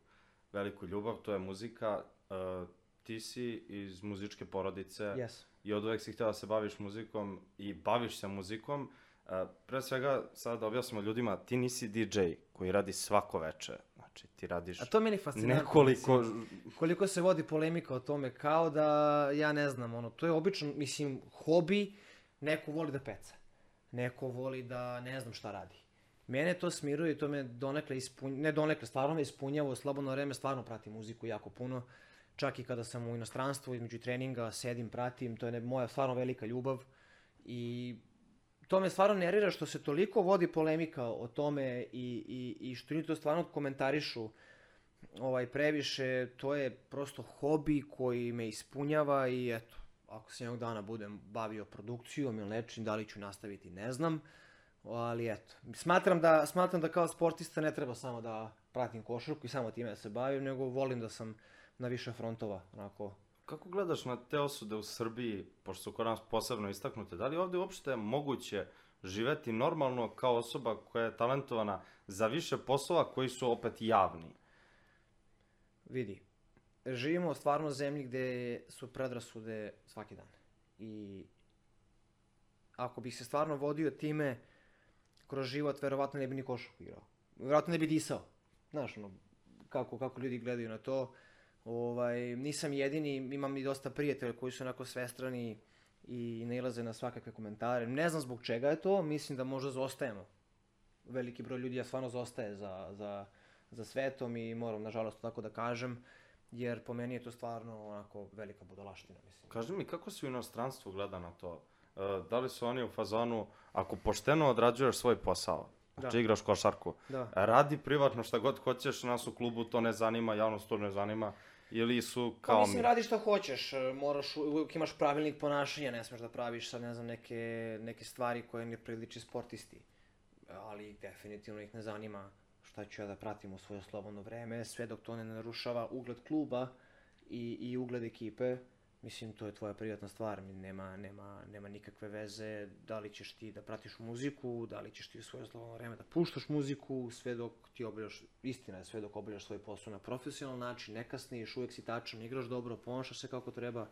veliku ljubav, to je muzika. Uh, ti si iz muzičke porodice Yes. i od uvek si htio da se baviš muzikom i baviš se muzikom. Uh, pre svega, sada da objasnimo ljudima, ti nisi DJ koji radi svako veče. Znači, ti radiš A to meni fascinantno. nekoliko... mislim. koliko se vodi polemika o tome, kao da, ja ne znam, ono, to je obično, mislim, hobi, neko voli da peca, neko voli da ne znam šta radi. Mene to smiruje i to me donekle ispunjava, ne donekle, stvarno me ispunjava, u slobodno vreme stvarno pratim muziku jako puno, čak i kada sam u inostranstvu, između treninga, sedim, pratim, to je ne, moja stvarno velika ljubav i to me stvarno nervira što se toliko vodi polemika o tome i, i, i što ljudi to stvarno komentarišu ovaj previše, to je prosto hobi koji me ispunjava i eto, ako se jednog dana budem bavio produkcijom ili nečim, da li ću nastaviti, ne znam, ali eto, smatram da, smatram da kao sportista ne treba samo da pratim košarku i samo time da se bavim, nego volim da sam na više frontova, onako, Kako gledaš na te osude u Srbiji, pošto su kod nas posebno istaknute, da li je ovde uopšte moguće živeti normalno kao osoba koja je talentovana za više poslova koji su opet javni? Vidi, živimo u stvarno zemlji gde su predrasude svaki dan. I ako bih se stvarno vodio time kroz život, verovatno ne bi ni košarku igrao. Verovatno ne bi disao. Znaš, ono, kako, kako ljudi gledaju na to. Ovaj, nisam jedini, imam i dosta prijatelja koji su onako svestrani i nailaze na svakakve komentare. Ne znam zbog čega je to, mislim da možda zostajemo. Veliki broj ljudi ja stvarno zostaje za, za, za svetom i moram nažalost tako da kažem, jer po meni je to stvarno onako velika budalaština, mislim. Kaži mi, kako se u inostranstvu gleda na to? E, da li su oni u fazonu, ako pošteno odrađuješ svoj posao, znači Da. igraš košarku, Da. radi privatno šta god hoćeš, nas u klubu to ne zanima, javnost to ne zanima, ili su Pa kao mislim, mi? radi šta hoćeš, e, moraš, uvijek imaš pravilnik ponašanja, ne smeš da praviš sad, ne znam, neke, neke stvari koje ne priliči sportisti. Ali definitivno ih ne zanima šta ću ja da pratim u svoje slobodno vreme, sve dok to ne narušava ugled kluba i, i ugled ekipe. Mislim, to je tvoja privatna stvar, nema, nema, nema nikakve veze da li ćeš ti da pratiš muziku, da li ćeš ti u svoje slobodno vreme da puštaš muziku, sve dok ti obavljaš, istina je sve dok obavljaš svoj posao na profesionalan način, ne kasniš, uvek si tačan, igraš dobro, ponašaš se kako treba.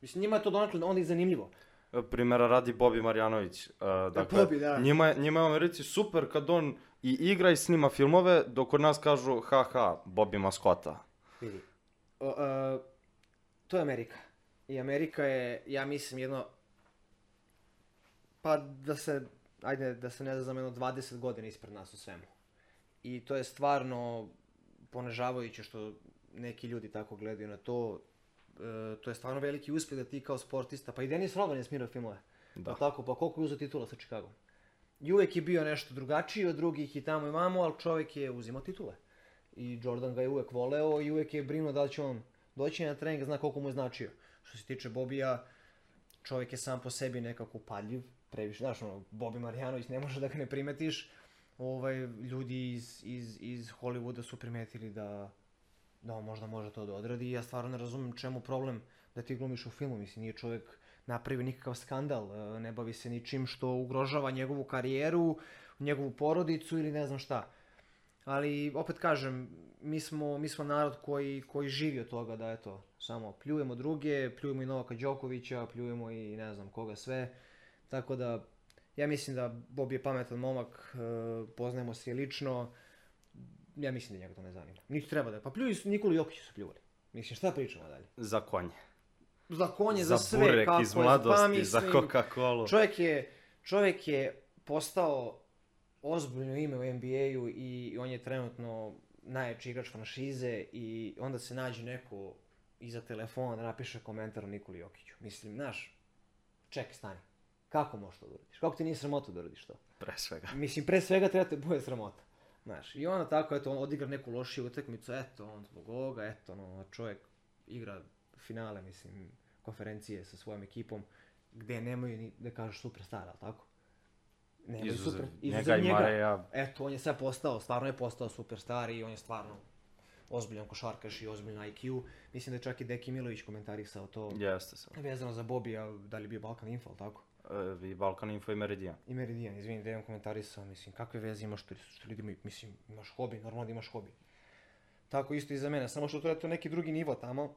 Mislim, njima je to donakle onda i zanimljivo. E, Primera radi Bobi Marjanović. e, dakle, Bobi, da. Njima, je, njima je u Americi super kad on i igra i snima filmove, dok kod nas kažu, haha, Bobi maskota. Vidi. O, e, to je Amerika. I Amerika je, ja mislim, jedno... Pa da se, ajde, da se ne znam, jedno 20 godina ispred nas u svemu. I to je stvarno ponežavajuće što neki ljudi tako gledaju na to. E, to je stvarno veliki uspjeh da ti kao sportista, pa i Denis Rodman je smirao filmove. Da. Da. tako, pa koliko je uzeo titula sa Chicagom? I uvek je bio nešto drugačiji od drugih i tamo i mamo, ali čovjek je uzimao titule. I Jordan ga je uvek voleo i uvek je brinuo da li će on doći na trening, zna koliko mu je značio. Što se tiče Bobija, čovjek je sam po sebi nekako upadljiv, previše, znaš, ono, Bobi Marjanović, ne može da ga ne primetiš. Ovaj, ljudi iz, iz, iz Hollywooda su primetili da, da on možda može to da odradi ja stvarno ne razumem čemu problem da ti glumiš u filmu, mislim, nije čovjek napravio nikakav skandal, e, ne bavi se ničim što ugrožava njegovu karijeru, njegovu porodicu ili ne znam šta. Ali, opet kažem, mi smo, mi smo narod koji, koji živi od toga da, eto, samo pljujemo druge, pljujemo i Novaka Đokovića, pljujemo i ne znam koga sve. Tako da, ja mislim da Bob je pametan momak, e, poznajemo se lično, ja mislim da njega to ne zanima. Niti treba da, pa pljuju su, Nikolu Jokića su pljuvali. Mislim, šta pričamo dalje? Za konje. Za konje, za, za sve, burek kako iz je, mladosti, pa mislim, za Coca-Cola. Čovjek je, čovjek je postao ozbiljno ime u NBA-u i on je trenutno najjači igrač franšize i onda se nađe neko iza telefona da napiše komentar o Nikoli Jokiću. Mislim, znaš, ček, stani. Kako možeš to da uradiš? Kako ti nije sramota da uradiš to? Pre svega. Mislim, pre svega treba te bude sramota. Znaš, i onda tako, eto, on odigra neku lošiju utakmicu, eto, on zbog ovoga, eto, ono, čovjek igra finale, mislim, konferencije sa svojom ekipom, gde nemaju ni, da kažeš, superstara, ali tako? Nemaju Izuzev super, njega i Mareja. Eto, on je sad postao, stvarno je postao superstar i on je stvarno ozbiljan košarkaš i ozbiljan IQ. Mislim da je čak i Deki Milović komentarisao to Jeste sam. vezano za Bobija, da li je bio Balkan Info, ali tako? E, I Balkan Info i Meridian. I Meridian, izvini da imam komentarisao, mislim, kakve veze imaš što, što ljudi imaju, mislim, imaš hobi, normalno da imaš hobi. Tako isto i za mene, samo što to je to neki drugi nivo tamo.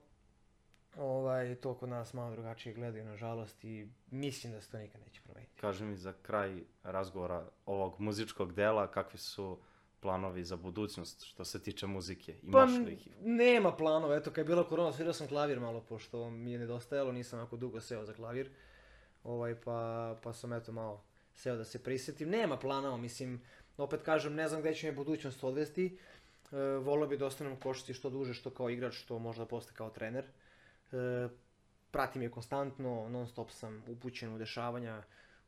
Ovaj, to kod nas malo drugačije gledaju, nažalost, i mislim da se to nikad neće promeniti. Kaži mi za kraj razgovora ovog muzičkog dela, kakvi su planovi za budućnost što se tiče muzike? Pa, Imaš li ih? nema planova, eto, kad je bila korona, svirao sam klavir malo, pošto mi je nedostajalo, nisam ako dugo seo za klavir. Ovaj, pa, pa sam eto malo seo da se prisetim. Nema planova, mislim, opet kažem, ne znam gde će me budućnost odvesti. E, volio bi da ostanem u košarci što duže, što kao igrač, što možda posle kao trener. E, pratim je konstantno, non stop sam upućen u dešavanja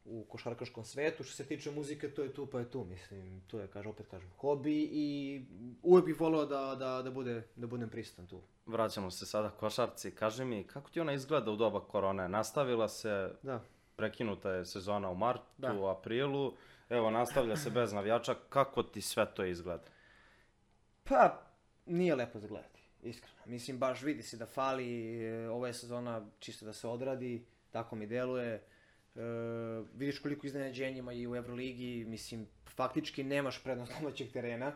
u košarkaškom svetu. Što se tiče muzike, to je tu pa je tu, mislim, to je, kaže, opet kažem, hobi i uvek bih volio da, da, da, bude, da budem prisutan tu. Vraćamo se sada košarci. Kaži mi, kako ti ona izgleda u doba korone? Nastavila se, Da. prekinuta je sezona u martu, Da. u aprilu. Evo, nastavlja se bez navijača. Kako ti sve to izgleda? Pa, nije lepo za gledati, iskreno. Mislim, baš vidi se da fali, e, ova je sezona čisto da se odradi, tako mi deluje. vidiš koliko iznenađenja ima i u Euroligi, mislim, faktički nemaš prednost *laughs* domaćeg terena,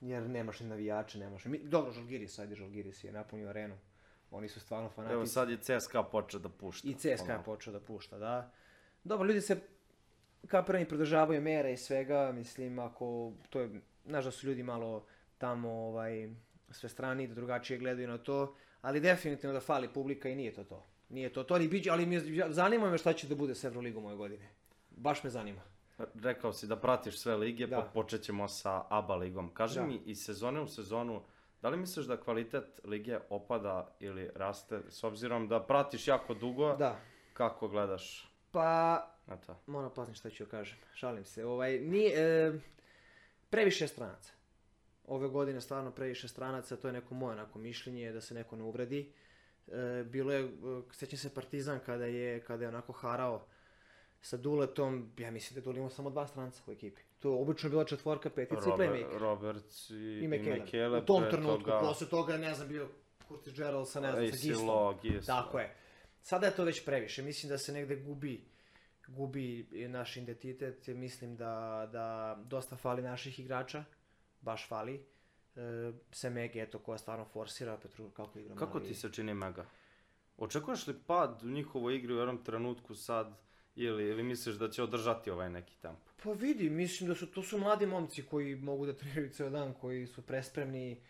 jer nemaš ni navijače, nemaš... Mi, dobro, Žalgiris, ajde, Žalgiris je napunio arenu. Oni su stvarno fanatici. Evo sad je CSKA počeo da pušta. I CSKA je Ono, počeo da pušta, da. Dobro, ljudi se kaprani pridržavaju mera i svega, mislim, ako to je, znaš da su ljudi malo tamo, ovaj, sve strani, da drugačije gledaju na to, ali definitivno da fali publika i nije to to. Nije to to, ali, biće, ali mi, je- zanima me šta će da bude s Evroligom ove godine. Baš me zanima. Rekao si da pratiš sve lige, Da. pa počet ćemo sa ABA ligom. Kaži Da. mi, iz sezone u sezonu, da li misliš da kvalitet lige opada ili raste, s obzirom da pratiš jako dugo, Da, kako gledaš pa na to? moram pazim šta ću joj kažem, šalim se. Ovaj, nije, e, previše stranaca. Ove godine stvarno previše stranaca, to je neko moje onako mišljenje, da se neko ne uvredi. E, bilo je, e, sjećam se Partizan kada je, kada je onako harao sa Duletom, ja mislim da je Dule imao samo dva stranca u ekipi. To je obično bila četvorka, petica i playmaker. Roberts i, I. Mekele, U tom trenutku, toga posle toga, ne znam, bio Curtis Gerald sa, ne znam, sa Gislo. Tako je. Sada je to već previše. Mislim da se negde gubi gubi naš identitet. Mislim da, da dosta fali naših igrača. Baš fali. E, Semege, eto, koja stvarno forsira. Petru, kako igra Kako ti se čini Mega? Očekuješ li pad u njihovoj igri u jednom trenutku sad, ili, ili misliš da će održati ovaj neki tempo? Pa vidi, mislim da su to su mladi momci koji mogu da treniraju ceo dan, koji su prespremni,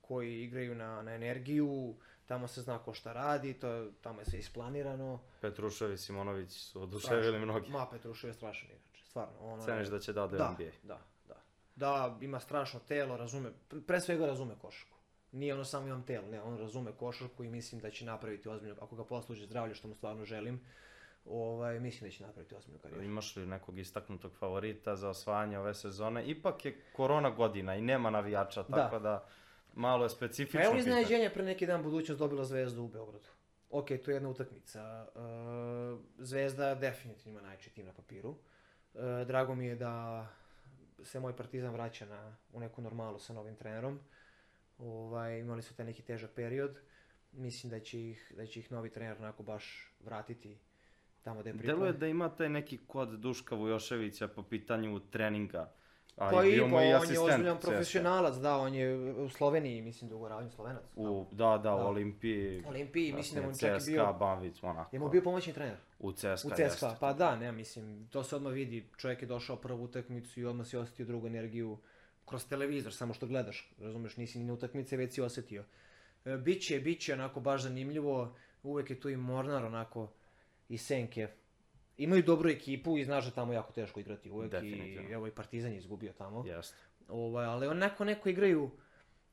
koji igraju na, na energiju, tamo se zna ko šta radi, to, tamo je sve isplanirano. Petrušev i Simonović su oduševili mnogi. Ma, Petrušev je strašan igrač, stvarno. Ono, Ceniš da će da da, NBA? da, da. Da, ima strašno telo, razume, pre- svega razume košarku. Nije ono samo imam telo, ne, on razume košarku i mislim da će napraviti ozbiljno, ako ga posluži zdravlje, što mu stvarno želim, ovaj, mislim da će napraviti ozbiljnu karijeru. Imaš li nekog istaknutog favorita za osvajanje ove sezone? Ipak je korona godina i nema navijača, Da. tako da, malo je specifično evo pitanje. iznenađenja, pre neki dan budućnost dobila Zvezdu u Beogradu. Ok, to je jedna utakmica. E, Zvezda definitivno ima najjači tim na papiru. E, drago mi je da se moj partizan vraća na, u neku normalu sa novim trenerom. Ovaj, imali su taj neki težak period. Mislim da će ih, da će ih novi trener onako baš vratiti tamo gde je pripada. Deluje da ima taj neki kod Duška Vujoševića po pitanju treninga. A Pa i i bio mu i on je asistent ozbiljan CSKA. profesionalac, da, on je u Sloveniji, mislim, dugo radio Slovenac. U, da, da, u Da. Olimpiji. Olimpiji, mislim da mu čak i CSKA, bio... Banvic, onako. Je mu bio pomoćni trener? U CSKA, U CSKA, jeste. pa da, ne, mislim, to se odmah vidi, čovjek je došao prvu utakmicu i odmah si osjetio drugu energiju kroz televizor, samo što gledaš, razumeš, nisi ni na utakmice, već si osjetio. E, biće, biće onako baš zanimljivo, uvek je tu i Mornar onako i Senke. Imaju dobru ekipu i znaš da tamo jako teško igrati uvek i evo i Partizan je izgubio tamo. Jeste. Ovaj, ali onako neko igraju,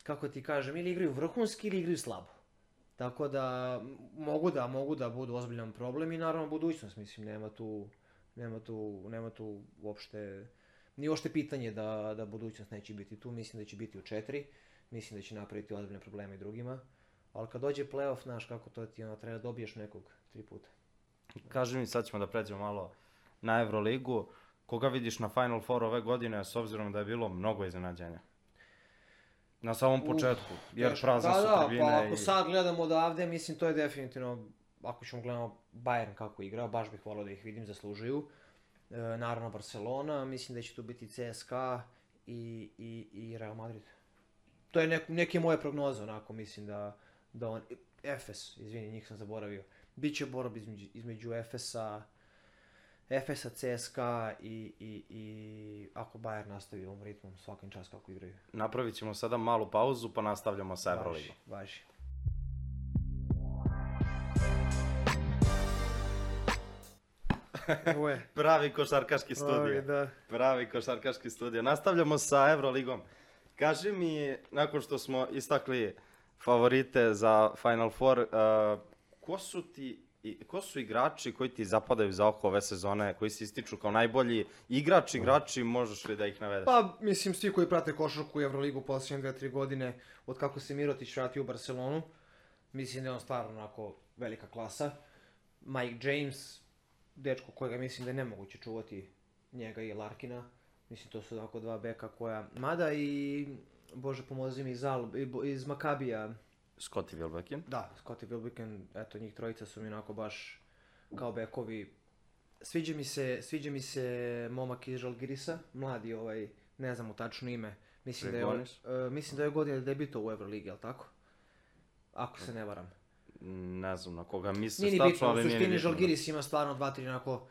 kako ti kažem, ili igraju vrhunski ili igraju slabo. Tako da mogu da mogu da budu ozbiljan problem i naravno budućnost, mislim, nema tu nema tu nema tu uopšte ni uopšte pitanje da da budućnost neće biti tu, mislim da će biti u četiri, mislim da će napraviti ozbiljne probleme i drugima. Ali kad dođe playoff, znaš kako to ti ono, treba da dobiješ nekog tri puta. Kaži mi, sad ćemo da pređemo malo na Euroligu. Koga vidiš na Final Four ove godine, s obzirom da je bilo mnogo iznenađenja? Na samom Uf, početku, jer Teško. prazne da, su da, tribine pa ako i... sad gledamo odavde, mislim to je definitivno, ako ćemo gledamo Bayern kako igra, baš bih volio da ih vidim, zaslužuju. E, naravno Barcelona, mislim da će tu biti CSKA i, i, i Real Madrid. To je nek, neke moje prognoze, onako mislim da, da on... Efes, izvini, njih sam zaboravio. Biće borba između, između Efesa, Efesa, CSKA i, i, i ako Bayern nastavi ovom ritmom svakim čas kako igraju. Napravit ćemo sada malu pauzu, pa nastavljamo sa Euroligom. Važi. *laughs* Ovo je. Pravi košarkaški studio. da. Pravi košarkaški studio. Nastavljamo sa Euroligom. Kaži mi, nakon što smo istakli favorite za Final Four, uh, ko su ti i ko su igrači koji ti zapadaju za oko ove sezone, koji se ističu kao najbolji igrač, igrači, možeš li da ih navedeš? Pa, mislim, svi koji prate košarku i Euroligu posljednje 2-3 godine, od kako se Mirotić vratio u Barcelonu, mislim da je on stvarno onako velika klasa. Mike James, dečko kojega mislim da je nemoguće čuvati njega i Larkina. Mislim, to su onako dva beka koja... Mada i, bože pomozi mi, iz, iz Makabija, Scottie Wilbekin. Da, Scottie Wilbekin, eto njih trojica su mi onako baš kao bekovi sviđa mi se, sviđa mi se momak iz Žalgirisa, mladi ovaj, ne znam mu tačno ime. Mislim da je, on, e, mislim da je godine debito u Euroligi, jel tako? Ako se ne varam. Ne znam na koga misliš Nije ni tačno, bitno, u ali nije ni suštini bitno. Žalgiris ima stvarno dva, tri onako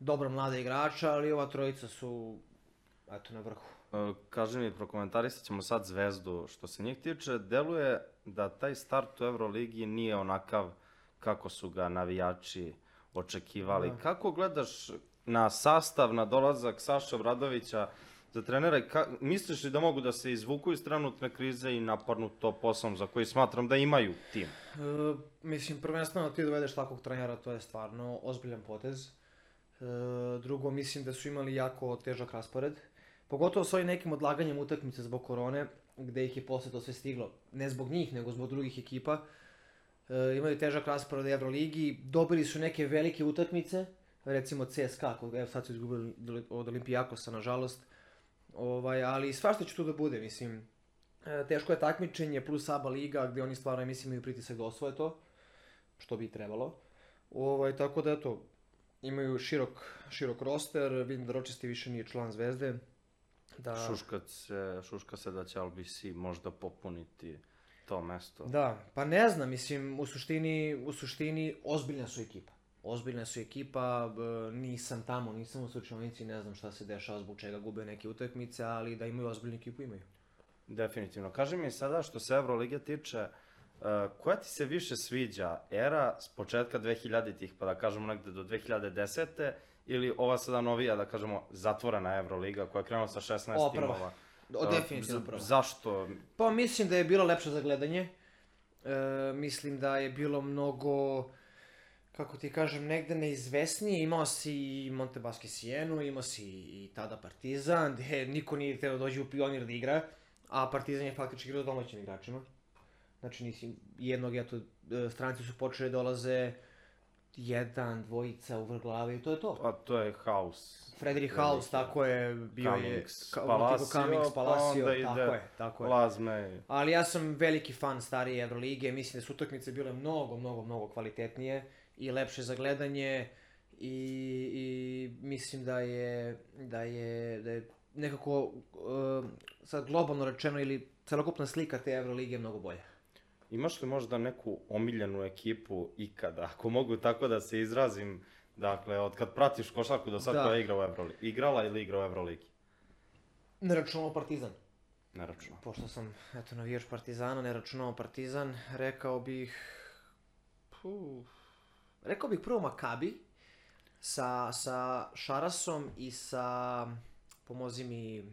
dobra mlada igrača, ali ova trojica su, eto, na vrhu. E, Kaži mi, prokomentarisat ćemo sad Zvezdu. Što se njih tiče, deluje da taj start u Euroligi nije onakav kako su ga navijači očekivali. Da. Kako gledaš na sastav, na dolazak Saša Obradovića za trenera i ka, misliš li da mogu da se izvuku iz trenutne krize i napadnu to poslom za koji smatram da imaju tim? E, mislim, prvenstveno da ti dovedeš takvog trenera, to je stvarno ozbiljan potez. E, drugo, mislim da su imali jako težak raspored. Pogotovo s ovim nekim odlaganjem utakmice zbog korone, gde ih je posle to sve stiglo. Ne zbog njih, nego zbog drugih ekipa. E, imaju težak raspored Euroligi, dobili su neke velike utakmice, recimo CSKA, kod, evo sad su izgubili od Olimpijakosa, nažalost. Ovaj, ali svašta će tu da bude, mislim. E, teško je takmičenje plus ABA liga gdje oni stvarno mislim imaju pritisak da osvoje to, što bi trebalo. Ovaj, tako da eto, imaju širok, širok roster, vidim da Ročesti više nije član Zvezde. Da, Šuška se, šuška se da će LBC možda popuniti to mesto. Da, pa ne znam, mislim, u suštini, u suštini ozbiljna su ekipa. Ozbiljna su ekipa, nisam tamo, nisam u slučajnici, ne znam šta se dešava, zbog čega gube neke utakmice, ali da imaju ozbiljnu ekipu imaju. Definitivno. Kaži mi sada što se Evrolige tiče, uh, koja ti se više sviđa? Era s početka 2000-ih, pa da kažemo negde do 2010. ili ova sada novija, da kažemo, zatvorena Evroliga koja je krenula sa 16 Ova prva. timova? O, Uh, definitivno prvo. Zašto? Pa mislim da je bilo lepše za gledanje. E, mislim da je bilo mnogo, kako ti kažem, negde neizvesnije. Imao si i Montebaski Sijenu, imao si i tada Partizan, gde niko nije htio da dođe u pionir da igra, a Partizan je faktički igrao domaćim igračima. Znači nisi jednog, eto, e, stranci su počeli da dolaze jedan, dvojica u vrh glave i to je to. A to je. Frederick Veliki. House, tako je, bio je Cummings, Ka- Palacio, Cummings, pa Palacio, onda ide tako je, tako je. Lazme. Ali ja sam veliki fan starije Evrolige, mislim da su utakmice bile mnogo, mnogo, mnogo kvalitetnije i lepše za gledanje i, i mislim da je, da je, da je nekako, uh, sad globalno rečeno ili celokupna slika te Evrolige mnogo bolja. Imaš li možda neku omiljenu ekipu ikada, *laughs* ako mogu tako da se izrazim, dakle, od kad pratiš košarku do sad Da. koja je igra u Evroligi? Igrala ili igra u Evroligi? Ne računamo Partizan. Ne računam. Pošto sam, eto, navijač Partizana, ne računamo Partizan, rekao bih... Puh, rekao bih prvo Makabi, sa, sa Šarasom i sa, pomozi mi,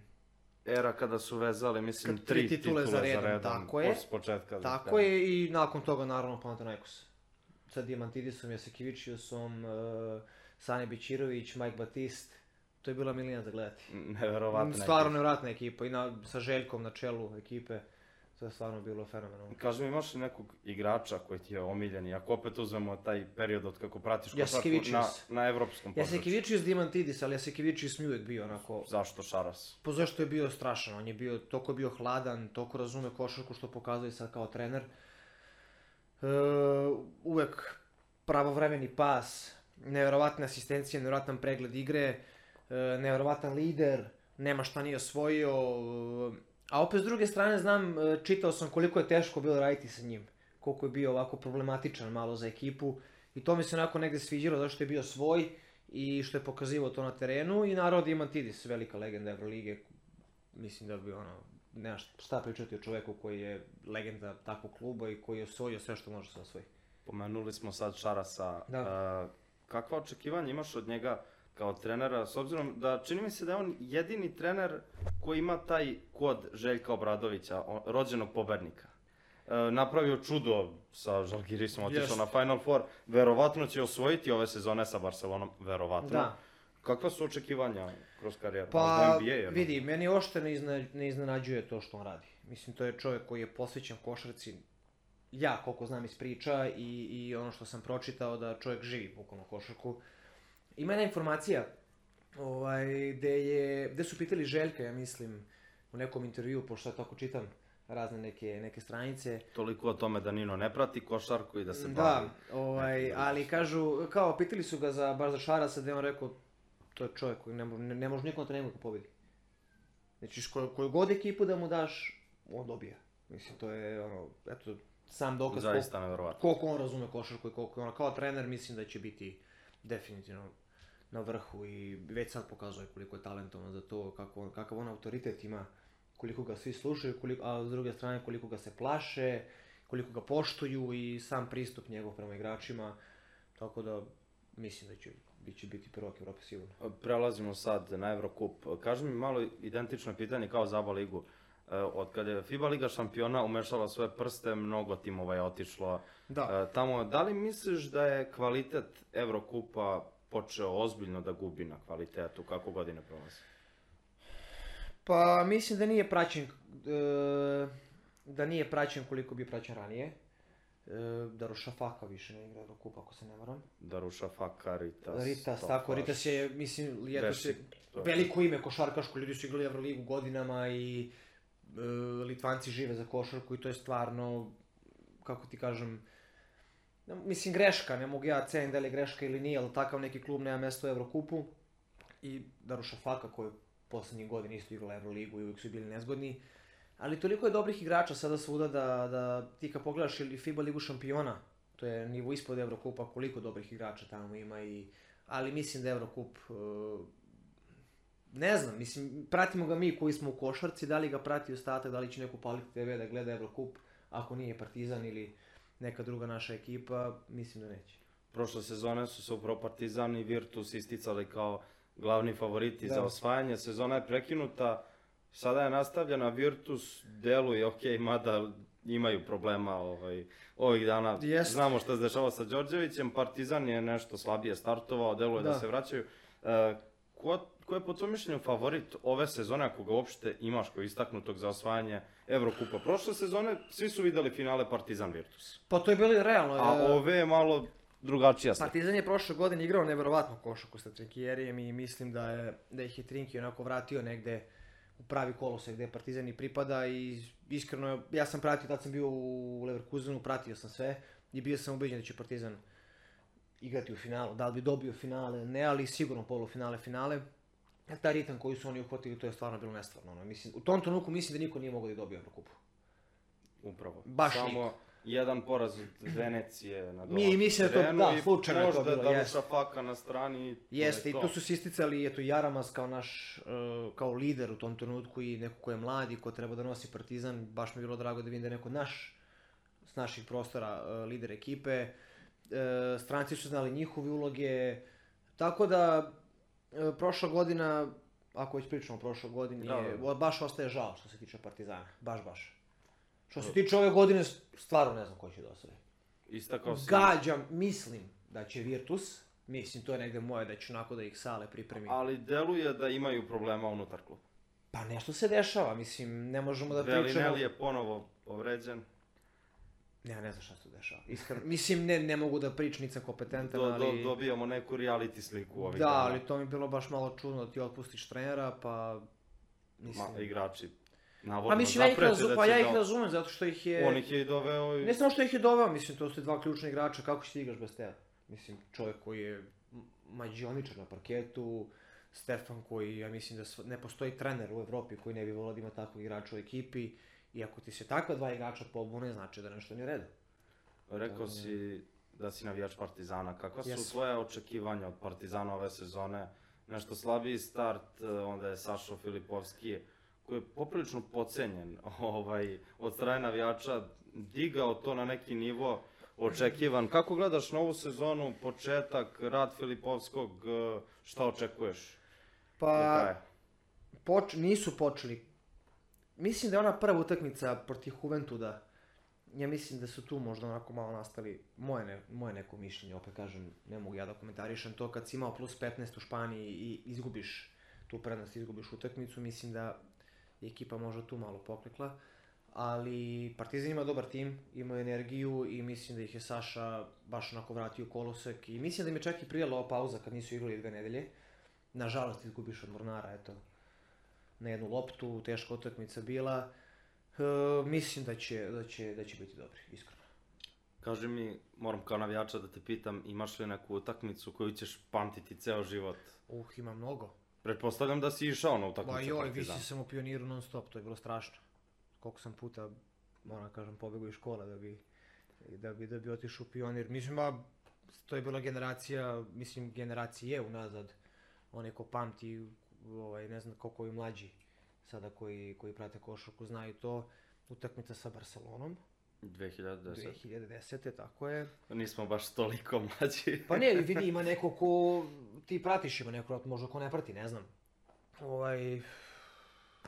Era kada su vezali, mislim, Kad tri, tri titule za redom, tako je. S početka. da tako je, i nakon toga naravno Panathinaikos. Sa Diamantidisom, Jasekivičiusom, uh, Sane Bićirović, Mike Batist, to je bila milina za gledati. Neverovatno. Stvarno nevratna ekipa i na, sa Željkom na čelu ekipe, to je stvarno bilo fenomenalno. Kaži mi, imaš li nekog igrača koji ti je omiljen i ako opet uzmemo taj period od kako pratiš košarku Jasikevičius. na, na evropskom području? Jasekivičius Diamantidis, ali Jasekivičius mi uvijek bio onako... Zašto Šaras? Po zašto je bio strašan, on je bio, toliko bio hladan, toliko razume košarku što pokazuje sad kao trener. E, uvek pravovremeni pas, nevjerovatne asistencije, nevjerovatan pregled igre, e, nevjerovatan lider, nema šta nije osvojio. e, a opet s druge strane znam, e, čitao sam koliko je teško bilo raditi sa njim. Koliko je bio ovako problematičan malo za ekipu. I to mi se onako negde sviđalo, zašto je bio svoj i što je pokazivao to na terenu. I naravno Diamantidis, velika legenda Evrolige, mislim da bi ono, nema šta pričati o čoveku koji je legenda takvog kluba i koji je osvojio sve što može se osvoji. Pomenuli smo sad Šarasa. Da. A, kakva očekivanja imaš od njega kao trenera, s obzirom da čini mi se da je on jedini trener koji ima taj kod Željka Obradovića, rođenog pobednika. E, napravio čudo sa Žalgirisom, otišao Jeste. na Final Four, verovatno će osvojiti ove sezone sa Barcelonom, verovatno. Da. Kakva su očekivanja kroz karijeru? Pa, NBA, jer- vidi, meni ošte ne, izna, ne iznenađuje to što on radi. Mislim, to je čovjek koji je posvećen košarci, ja koliko znam iz priča i, i ono što sam pročitao da čovjek živi bukvalno košarku. Ima jedna informacija, ovaj, gde, je, gde su pitali Željka, ja mislim, u nekom intervju, pošto ja tako čitam, razne neke, neke stranice. Toliko o tome da Nino ne prati košarku i da se Da, bavi. ovaj, ali kažu, kao, pitali su ga za, baš za Šarasa, da je on rekao, to je čovjek koji ne, ne, ne može nikom treningu da pobedi. Znači, koju, koju god ekipu da mu daš, on dobija. Mislim, to je, ono, eto, sam dokaz koliko, Zaista nevjerovatno. koliko on razume košarku i koliko ono, kao trener, mislim da će biti definitivno na vrhu i već sad pokazuje koliko je talentovan za to, kako, kakav on autoritet ima, koliko ga svi slušaju, koliko, a s druge strane koliko ga se plaše, koliko ga poštuju i sam pristup njegov prema igračima, tako da mislim da će, da će biti prvak Evrope sigurno. Prelazimo sad na Eurocup. Kaži mi malo identično pitanje kao za ABA ligu. E, Od kada je FIBA Liga šampiona umešala svoje prste, mnogo timova je otišlo Da. e, tamo. Da li misliš da je kvalitet Eurokupa počeo ozbiljno da gubi na kvalitetu kako godine prolaze? Pa mislim da nije praćen, e, da nije praćen koliko bi praćen ranije. E, da Rošafaka više ne igra Eurocup ako se ne varam. Daruša Faka, Ritas, Ritas, tako, Ritas je, mislim, jedno se, veliko ime košarkaško, ljudi su igrali Euroligu godinama i e, Litvanci žive za košarku i to je stvarno, kako ti kažem, mislim greška, ne mogu ja cenim da li je greška ili nije, ali takav neki klub nema mjesto u Evrokupu. I Daruša Faka koji je poslednjih godina isto igrala Euroligu i uvijek su bili nezgodni, ali toliko je dobrih igrača sada svuda da, da ti kad pogledaš ili FIBA ligu šampiona, to je nivo ispod Evrokupa, koliko dobrih igrača tamo ima i ali mislim da Evrokup e, ne znam, mislim, pratimo ga mi koji smo u košarci, da li ga prati ostatak, da li će neko paliti TV da gleda Evrokup, ako nije Partizan ili neka druga naša ekipa, mislim da neće. Prošle sezone su se upravo Partizan i Virtus isticali kao glavni favoriti Da. za osvajanje. Sezona je prekinuta, sada je nastavljena, Virtus deluje ok, mada imaju problema ovaj, ovih dana. Jest. Znamo što se dešava sa Đorđevićem, Partizan je nešto slabije startovao, deluje da, Da. se vraćaju. E, ko, ko je po tvojom mišljenju favorit ove sezone, ako ga uopšte imaš koji istaknutog za osvajanje Evrokupa? Prošle sezone svi su videli finale Partizan Virtus. Pa to je bilo realno. A e, ove je malo drugačija slika. Partizan je prošle godine igrao neverovatno košarku sa Trinkijerijem i mislim da je da ih je Trinki onako vratio negde u pravi kolosek gde Partizan i pripada i iskreno ja sam pratio, tad sam bio u Leverkusenu, pratio sam sve i bio sam ubeđen da će Partizan igrati u finalu. Da li bi dobio finale, ne, ali sigurno polufinale, finale. Jer taj ritam koji su oni uhvatili, to je stvarno bilo nestvarno. Ono. Mislim, u tom trenutku mislim da niko nije mogao da dobije Evrokupu. Upravo. Baš Samo niko. jedan poraz od Venecije na Mi- mislim da to- da, slučajno je to možda bilo, da jest. Ruša Faka na strani. Jeste, i tu su se isticali eto, Jaramas kao naš, e, kao lider u tom trenutku i neko ko je mlad i ko treba da nosi Partizan. Baš mi je bilo drago da vidim da je neko naš, s naših prostora, e, lider ekipe. E, stranci su znali njihove uloge. Tako da, e, prošla godina, ako već pričamo o prošloj godini, Da, da. baš ostaje žao što se tiče Partizana. Baš, baš. Što se tiče ove godine, stvarno ne znam ko će da osvoji. Istakao si. Gađam, mislim da će Virtus, mislim to je negde moje da će onako da ih Sale pripremi. Ali deluje da imaju problema unutar kluba. Pa nešto se dešava, mislim, ne možemo da pričamo... Velinelli je ponovo povređen. Ja ne znam šta se tu dešava. Iskreno, mislim, ne, ne mogu da pričam, nisam kompetentan, Do, do, ali... dobijamo neku reality sliku ovih da, dana. ali to mi je bilo baš malo čudno da ti otpustiš trenera, pa... Mislim... Ma, igrači. Navodno, pa mislim, ja ih, razu... da pa ja ih da- razumem, zato što ih je... On ih je i doveo i... Ne samo što ih je doveo, mislim, to su dva ključna igrača, kako će ti igraš bez tebe? Mislim, čovjek koji je mađioničar na parketu, Stefan koji, ja mislim da ne postoji trener u Evropi koji ne bi volio da ima takvog igrača u ekipi i ako ti se takva dva igrača pobune, znači da nešto nije u redu. Rekao si da si navijač Partizana. Kakva su Jesam. tvoje očekivanja od Partizana ove sezone? Nešto slabiji start, eh, onda je Sašo Filipovski, koji je poprilično pocenjen *laughs* ovaj, od strane navijača, digao to na neki nivo očekivan. Kako gledaš novu sezonu, početak, rad Filipovskog, eh, šta očekuješ? Pa, poč, nisu počeli. Mislim da je ona prva utakmica protiv Juventuda, ja mislim da su tu možda onako malo nastali, moje, ne, moje neko mišljenje, opet kažem, ne mogu ja da komentarišem to, kad si imao plus 15 u Španiji i izgubiš tu prednost, izgubiš utakmicu, mislim da je ekipa možda tu malo poklekla, ali Partizan ima dobar tim, ima energiju i mislim da ih je Saša baš onako vratio kolosek. I mislim da im je čak i prijela ova pauza kad nisu igrali dve nedelje. Nažalost izgubiš od Mornara, eto, na jednu loptu, teška utakmica bila. E, mislim da će, da, će, da će biti dobri, iskreno. Kaži mi, moram kao navijača da te pitam, imaš li neku utakmicu koju ćeš pamtiti ceo život? Uh, ima mnogo. Pretpostavljam da si išao na Ba utakmicu joj, visi sam u pioniru non stop, to je bilo strašno. Koliko sam puta, moram da kažem, pobegao iz škole da bi, da bi, da bi otišao u pionir. Mislim, ba, to je bila generacija, mislim, generacije unazad. Oni ko pamti, ovaj, ne znam koliko i mlađi sada koji, koji prate košarku znaju to. Utakmica sa Barcelonom, 2010. 2010. tako je. Nismo baš toliko mlađi. *laughs* Pa ne, vidi, ima neko ko ti pratiš, ima neko možda ko ne prati, ne znam. Ovaj,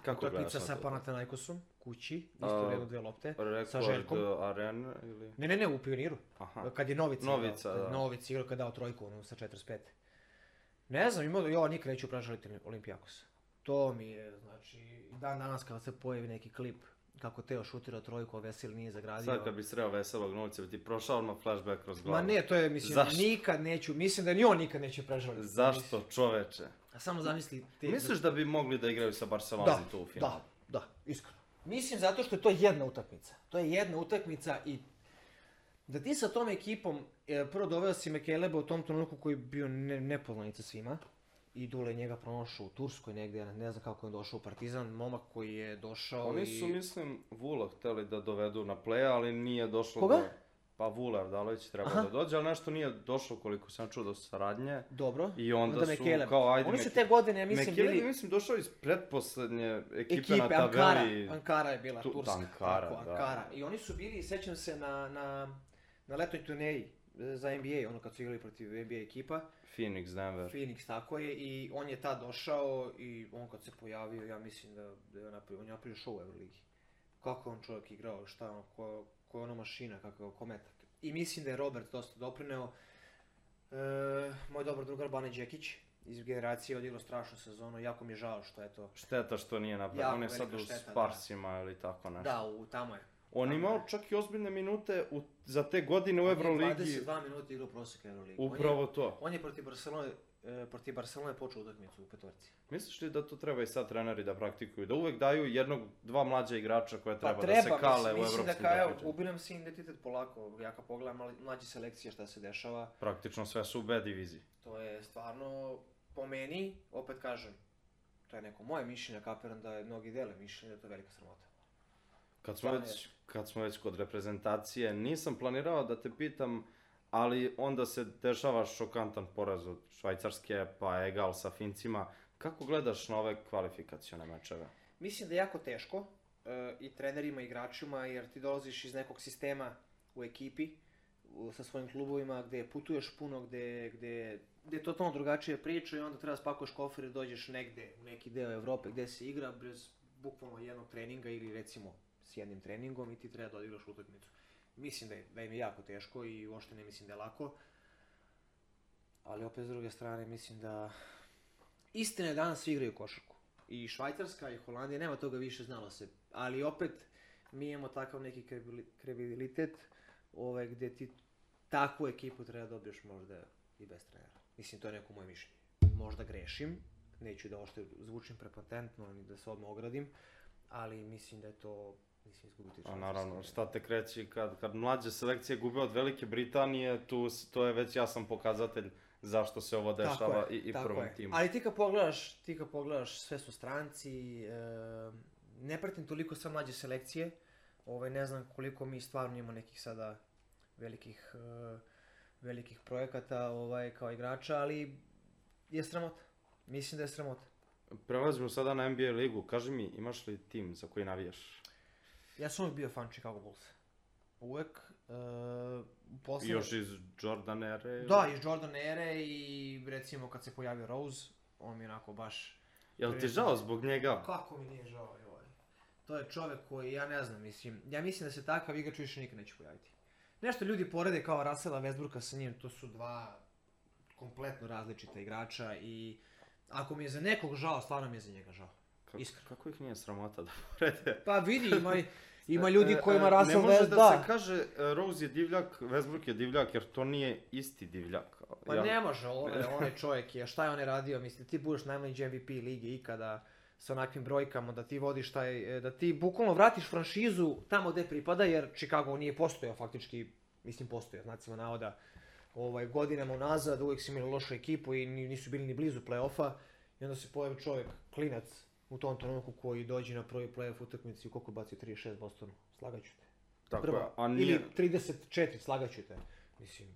Kako gledaš utakmica sa? Panathinaikosom, kući, isto A, redno dve lopte, sa Rekord Željkom. arene ili... Ne, ne, ne, u pioniru. Aha. Kad je Novica, Novica, igrao, da. Novica igrao kad dao trojku ono, sa 45. Ne znam, ima, ja nikad neću pražaliti Olimpijakos. To mi je, znači, dan danas kada se pojavi neki klip kako Teo šutira trojku, a Veselj nije zagradio. Sad kad bi sreo veselog novca, bi ti prošao odmah flashback kroz glavu. Ma ne, to je, mislim, Zašto? nikad neću, mislim da ni on nikad neće prežaliti. Zašto čoveče? A samo zamisli... Te, Misliš da bi mogli da igraju sa Barcelonom da, tu u finalu? da, da, iskreno. Mislim zato što je to jedna utakmica. To je jedna utakmica i da ti sa tom ekipom, e, prvo doveo si Mekeleba u tom trenutku koji je bio ne, nepoznanica svima. I Dule je njega pronašao u Turskoj negdje, ne znam kako je došao u Partizan, momak koji je došao Oni i... su, mislim, Vula hteli da dovedu na play, ali nije došlo Koga? do... Pa Vula Ardalović treba Aha. da dođe, ali nešto nije došlo koliko sam čuo do saradnje. Dobro. I onda su Mekeleb. kao, ajde, Oni su te godine, ja mislim, Mekeleb bili mislim, došao iz pretposlednje ekipe, ekipe, na Ankara. tabeli. Ankara je bila Tu- turska. Ankara, tako, da. Ankara. I oni su bili, sećam se, na, na, na letnoj turneji e, za NBA, ono kad su igrali protiv NBA ekipa. Phoenix, Denver. Phoenix, tako je, i on je tad došao i on kad se pojavio, ja mislim da, da je napravio, on je napravio show u Euroligi. Kako on čovjek igrao, šta on, ko, ko je ona mašina, kako je kometak. I mislim da je Robert dosta doprineo. E, moj dobar drugar Bane Đekić iz generacije odigrao strašnu sezonu, jako mi je žao što je to. Šteta što nije napravio. On je sad u da. Sparsima ili tako nešto. Da, u, tamo je. On tamo imao je. čak i ozbiljne minute u, za te godine u On je Euroligi. 22 minuta igrao prosjeka Euroligi. On je- Upravo to. On je protiv Barcelone, e, protiv Barcelone počeo utakmicu u petorci. Misliš li da to treba i sad treneri da praktikuju? Da uvek daju jednog, dva mlađa igrača koje treba, Pa treba, da se kale mislim, u mislim da evropskim kao, evo, gubi nam se identitet polako, ja kad pogledam mlađe selekcije šta se dešava, Praktično sve su u B diviziji. to je stvarno, po meni, opet kažem, to je neko moje mišljenje, kapiram da je mnogi dele mišljenje, da je to velika sramota. Kad smo, Stvarno već, kad smo već kod reprezentacije, nisam planirao da te pitam, ali onda se dešava šokantan poraz od Švajcarske, pa egal sa Fincima. Kako gledaš na ove kvalifikacione mečeve? Mislim da je jako teško e, i trenerima i igračima jer ti dolaziš iz nekog sistema u ekipi u- sa svojim klubovima gde putuješ puno, gde, gde, gde je totalno drugačije priča i onda treba spakuješ kofer i dođeš negde u neki deo Evrope gde se igra bez bukvalno jednog treninga ili recimo s jednim treningom i ti treba da odigraš utakmicu. Mislim da, je, da im je jako teško i uopšte ne mislim da je lako. Ali opet s druge strane mislim da istina je danas svi igraju košarku. I Švajcarska i Holandija, nema toga više znalo se. Ali opet mi imamo takav neki kredibil- kredibilitet ovaj, gde ti takvu ekipu treba da dobiješ možda i bez trenera. Mislim, to je neko moje mišljenje. Možda grešim, neću da ošte zvučim prepotentno ni da se odmah ogradim, ali mislim da je to, mislim, izgubiti A šansu naravno, sa- šta te kreći kad, kad mlađe selekcije gube od Velike Britanije, tu, to je već jasan pokazatelj zašto se ovo Tako dešava je, i, i tako prvom je. timu. Ali ti kad pogledaš, ti kad pogledaš, sve su stranci, e, ne pratim toliko sa mlađe selekcije, ovaj, ne znam koliko mi stvarno imamo nekih sada velikih, e, velikih projekata ovaj, kao igrača, ali je sramota. Mislim da je sramota. Prelazimo sada na NBA ligu. Kaži mi, imaš li tim za koji navijaš? Ja sam uvijek bio fan Chicago Bulls. Uvijek. E, I posle... još iz Jordan ere? Da, iz Jordan ere i recimo kad se pojavio Rose, on mi je onako baš Jel ti žao zbog njega? Kako mi nije žao, joj. To je čovjek koji, ja ne znam, mislim, ja mislim da se takav igrač više nikad neće pojaviti. Nešto ljudi porede kao Russella Westbrooka sa njim, to su dva kompletno različita igrača i ako mi je za nekog žao, stvarno mi je za njega žao. Kako, Iskreno. kako ih nije sramota da porede? *laughs* Pa vidi, ima, *laughs* ima ljudi kojima E, e, Russell Ne može da, da. se kaže e, Rose je divljak, Westbrook je divljak, jer to nije isti divljak. Pa ne može, on, je- onaj čovjek je, šta je on je radio, mislim, ti budeš najmlađi MVP lige ikada, sa onakvim brojkama, da ti vodiš taj, e, da ti bukvalno vratiš franšizu tamo gde pripada, jer Chicago nije postojao faktički, mislim postojao, znacima navoda, ovaj, godinama unazad, uvijek su imali lošu ekipu i ni- nisu bili ni blizu play-offa, i onda se pojavi čovjek, klinac, u tom trenutku koji dođe na prvi play-off utakmici koliko baci 36 Bostonu, slagaću te. Tako Prva. je, a nije... Ili 34, slagaću te. Mislim,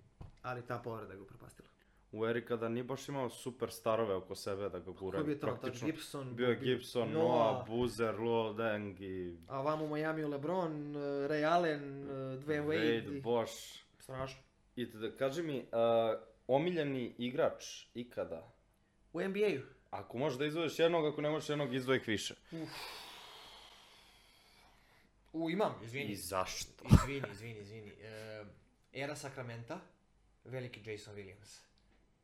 ali ta povreda ga upropastila. U eri kada nije baš imao super starove oko sebe da ga Ko guraju. je bio tamo tad? praktično. Gibson? Bio je Bi- Gibson, Noah. Noah, Boozer, Luol Deng i A vamo u Miami LeBron, uh, Ray Allen, uh, Dwayne Wade. Wade, i- Bosch. Strašno. I da kaži mi, uh, omiljeni igrač ikada? U NBA-u? Ako možeš da izdvojiš jednog, ako ne možeš jednog, izdvoji ih više. U, imam, izvini. I zašto? Izvini, izvini, izvini. E, era Sakramenta, veliki Jason Williams.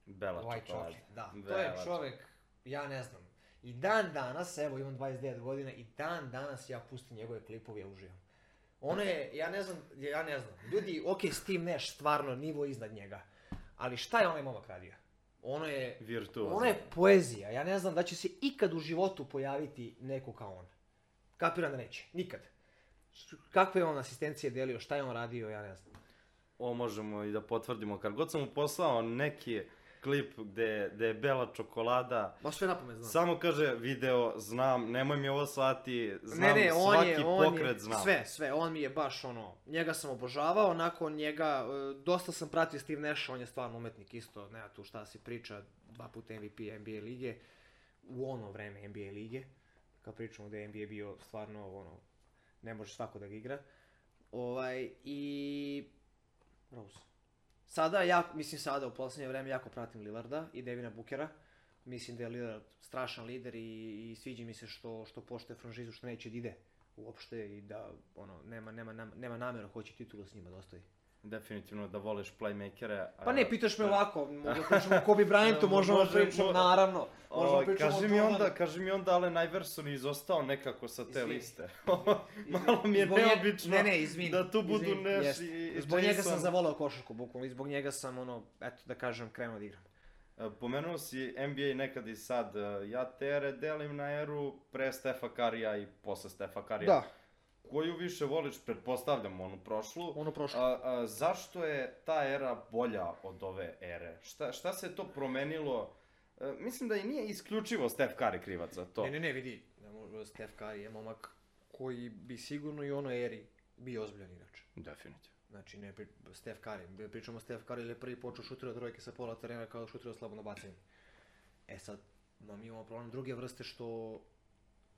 Bela White čokolada. da. to Bela je čovek, ja ne znam. I dan danas, evo imam 29 godina, i dan danas ja pustim njegove klipove, ja uživam. Ono je, ja ne znam, ja ne znam. Ljudi, ok, Steve Nash, stvarno, nivo iznad njega. Ali šta je onaj momak radio? Ono je, Virtuozno. ono je poezija. Ja ne znam da će se ikad u životu pojaviti neko kao on. Kapiram da neće. Nikad. Kakve je on asistencije delio, šta je on radio, ja ne znam. Ovo možemo i da potvrdimo. Kad god sam mu poslao neki klip gde, gde je bela čokolada, Ma sve napamet znam. samo kaže video, znam, nemoj mi ovo slati, znam ne, ne, on svaki je, on pokret je, znam. sve, sve, on mi je baš ono, njega sam obožavao, nakon njega, e, dosta sam pratio Steve Nash, on je stvarno umetnik isto, nema tu šta se priča, dva puta MVP NBA lige, u ono vreme NBA lige, kad pričamo da je NBA bio stvarno, ono, ne može svako da ga igra, ovaj, i, Rose. Sada, ja, mislim sada, u posljednje vreme jako pratim Lillarda i Devina Bookera, mislim da je Lillard strašan lider i, i sviđa mi se što, što poštuje franšizu, što neće da ide uopšte i da ono, nema, nema, nema namjeru hoće titulu s njima da ostavi. Definitivno da voliš playmakere. Pa ne, pitaš me ovako, *laughs* možemo da pričamo o Kobe Bryantu, možemo da pričamo, mo- naravno, možemo pričamo kaži mi onda, kaži mi onda, Allen Iverson je izostao nekako sa te liste. *laughs* Malo mi je neobično ne, ne, da tu budu jest. i, Zbog njega sam zavolao košarku, bukvalno, i zbog njega sam, ono, eto da kažem, krenuo da igram. E, Pomenuo si NBA nekad i sad. E, Ja te ere delim na eru pre Stefa Karija i posle Stefa Karija. Da, Koju više voliš, pretpostavljam onu prošlu. ono prošlo. A, a, zašto je ta era bolja od ove ere? Šta, šta se to promenilo? E, mislim da i nije isključivo Steph Curry krivac za to. Ne, ne, ne, vidi, ne može, Steph Curry je momak koji bi sigurno i u onoj eri bio ozbiljan igrač. Definitivno. Znači, ne pri, Steph Curry, pričamo o Steph Curry, ili je prvi počeo šutirao trojke sa pola terena kao da šutirao slabo bacanje. E sad, no, mi imamo problem druge vrste što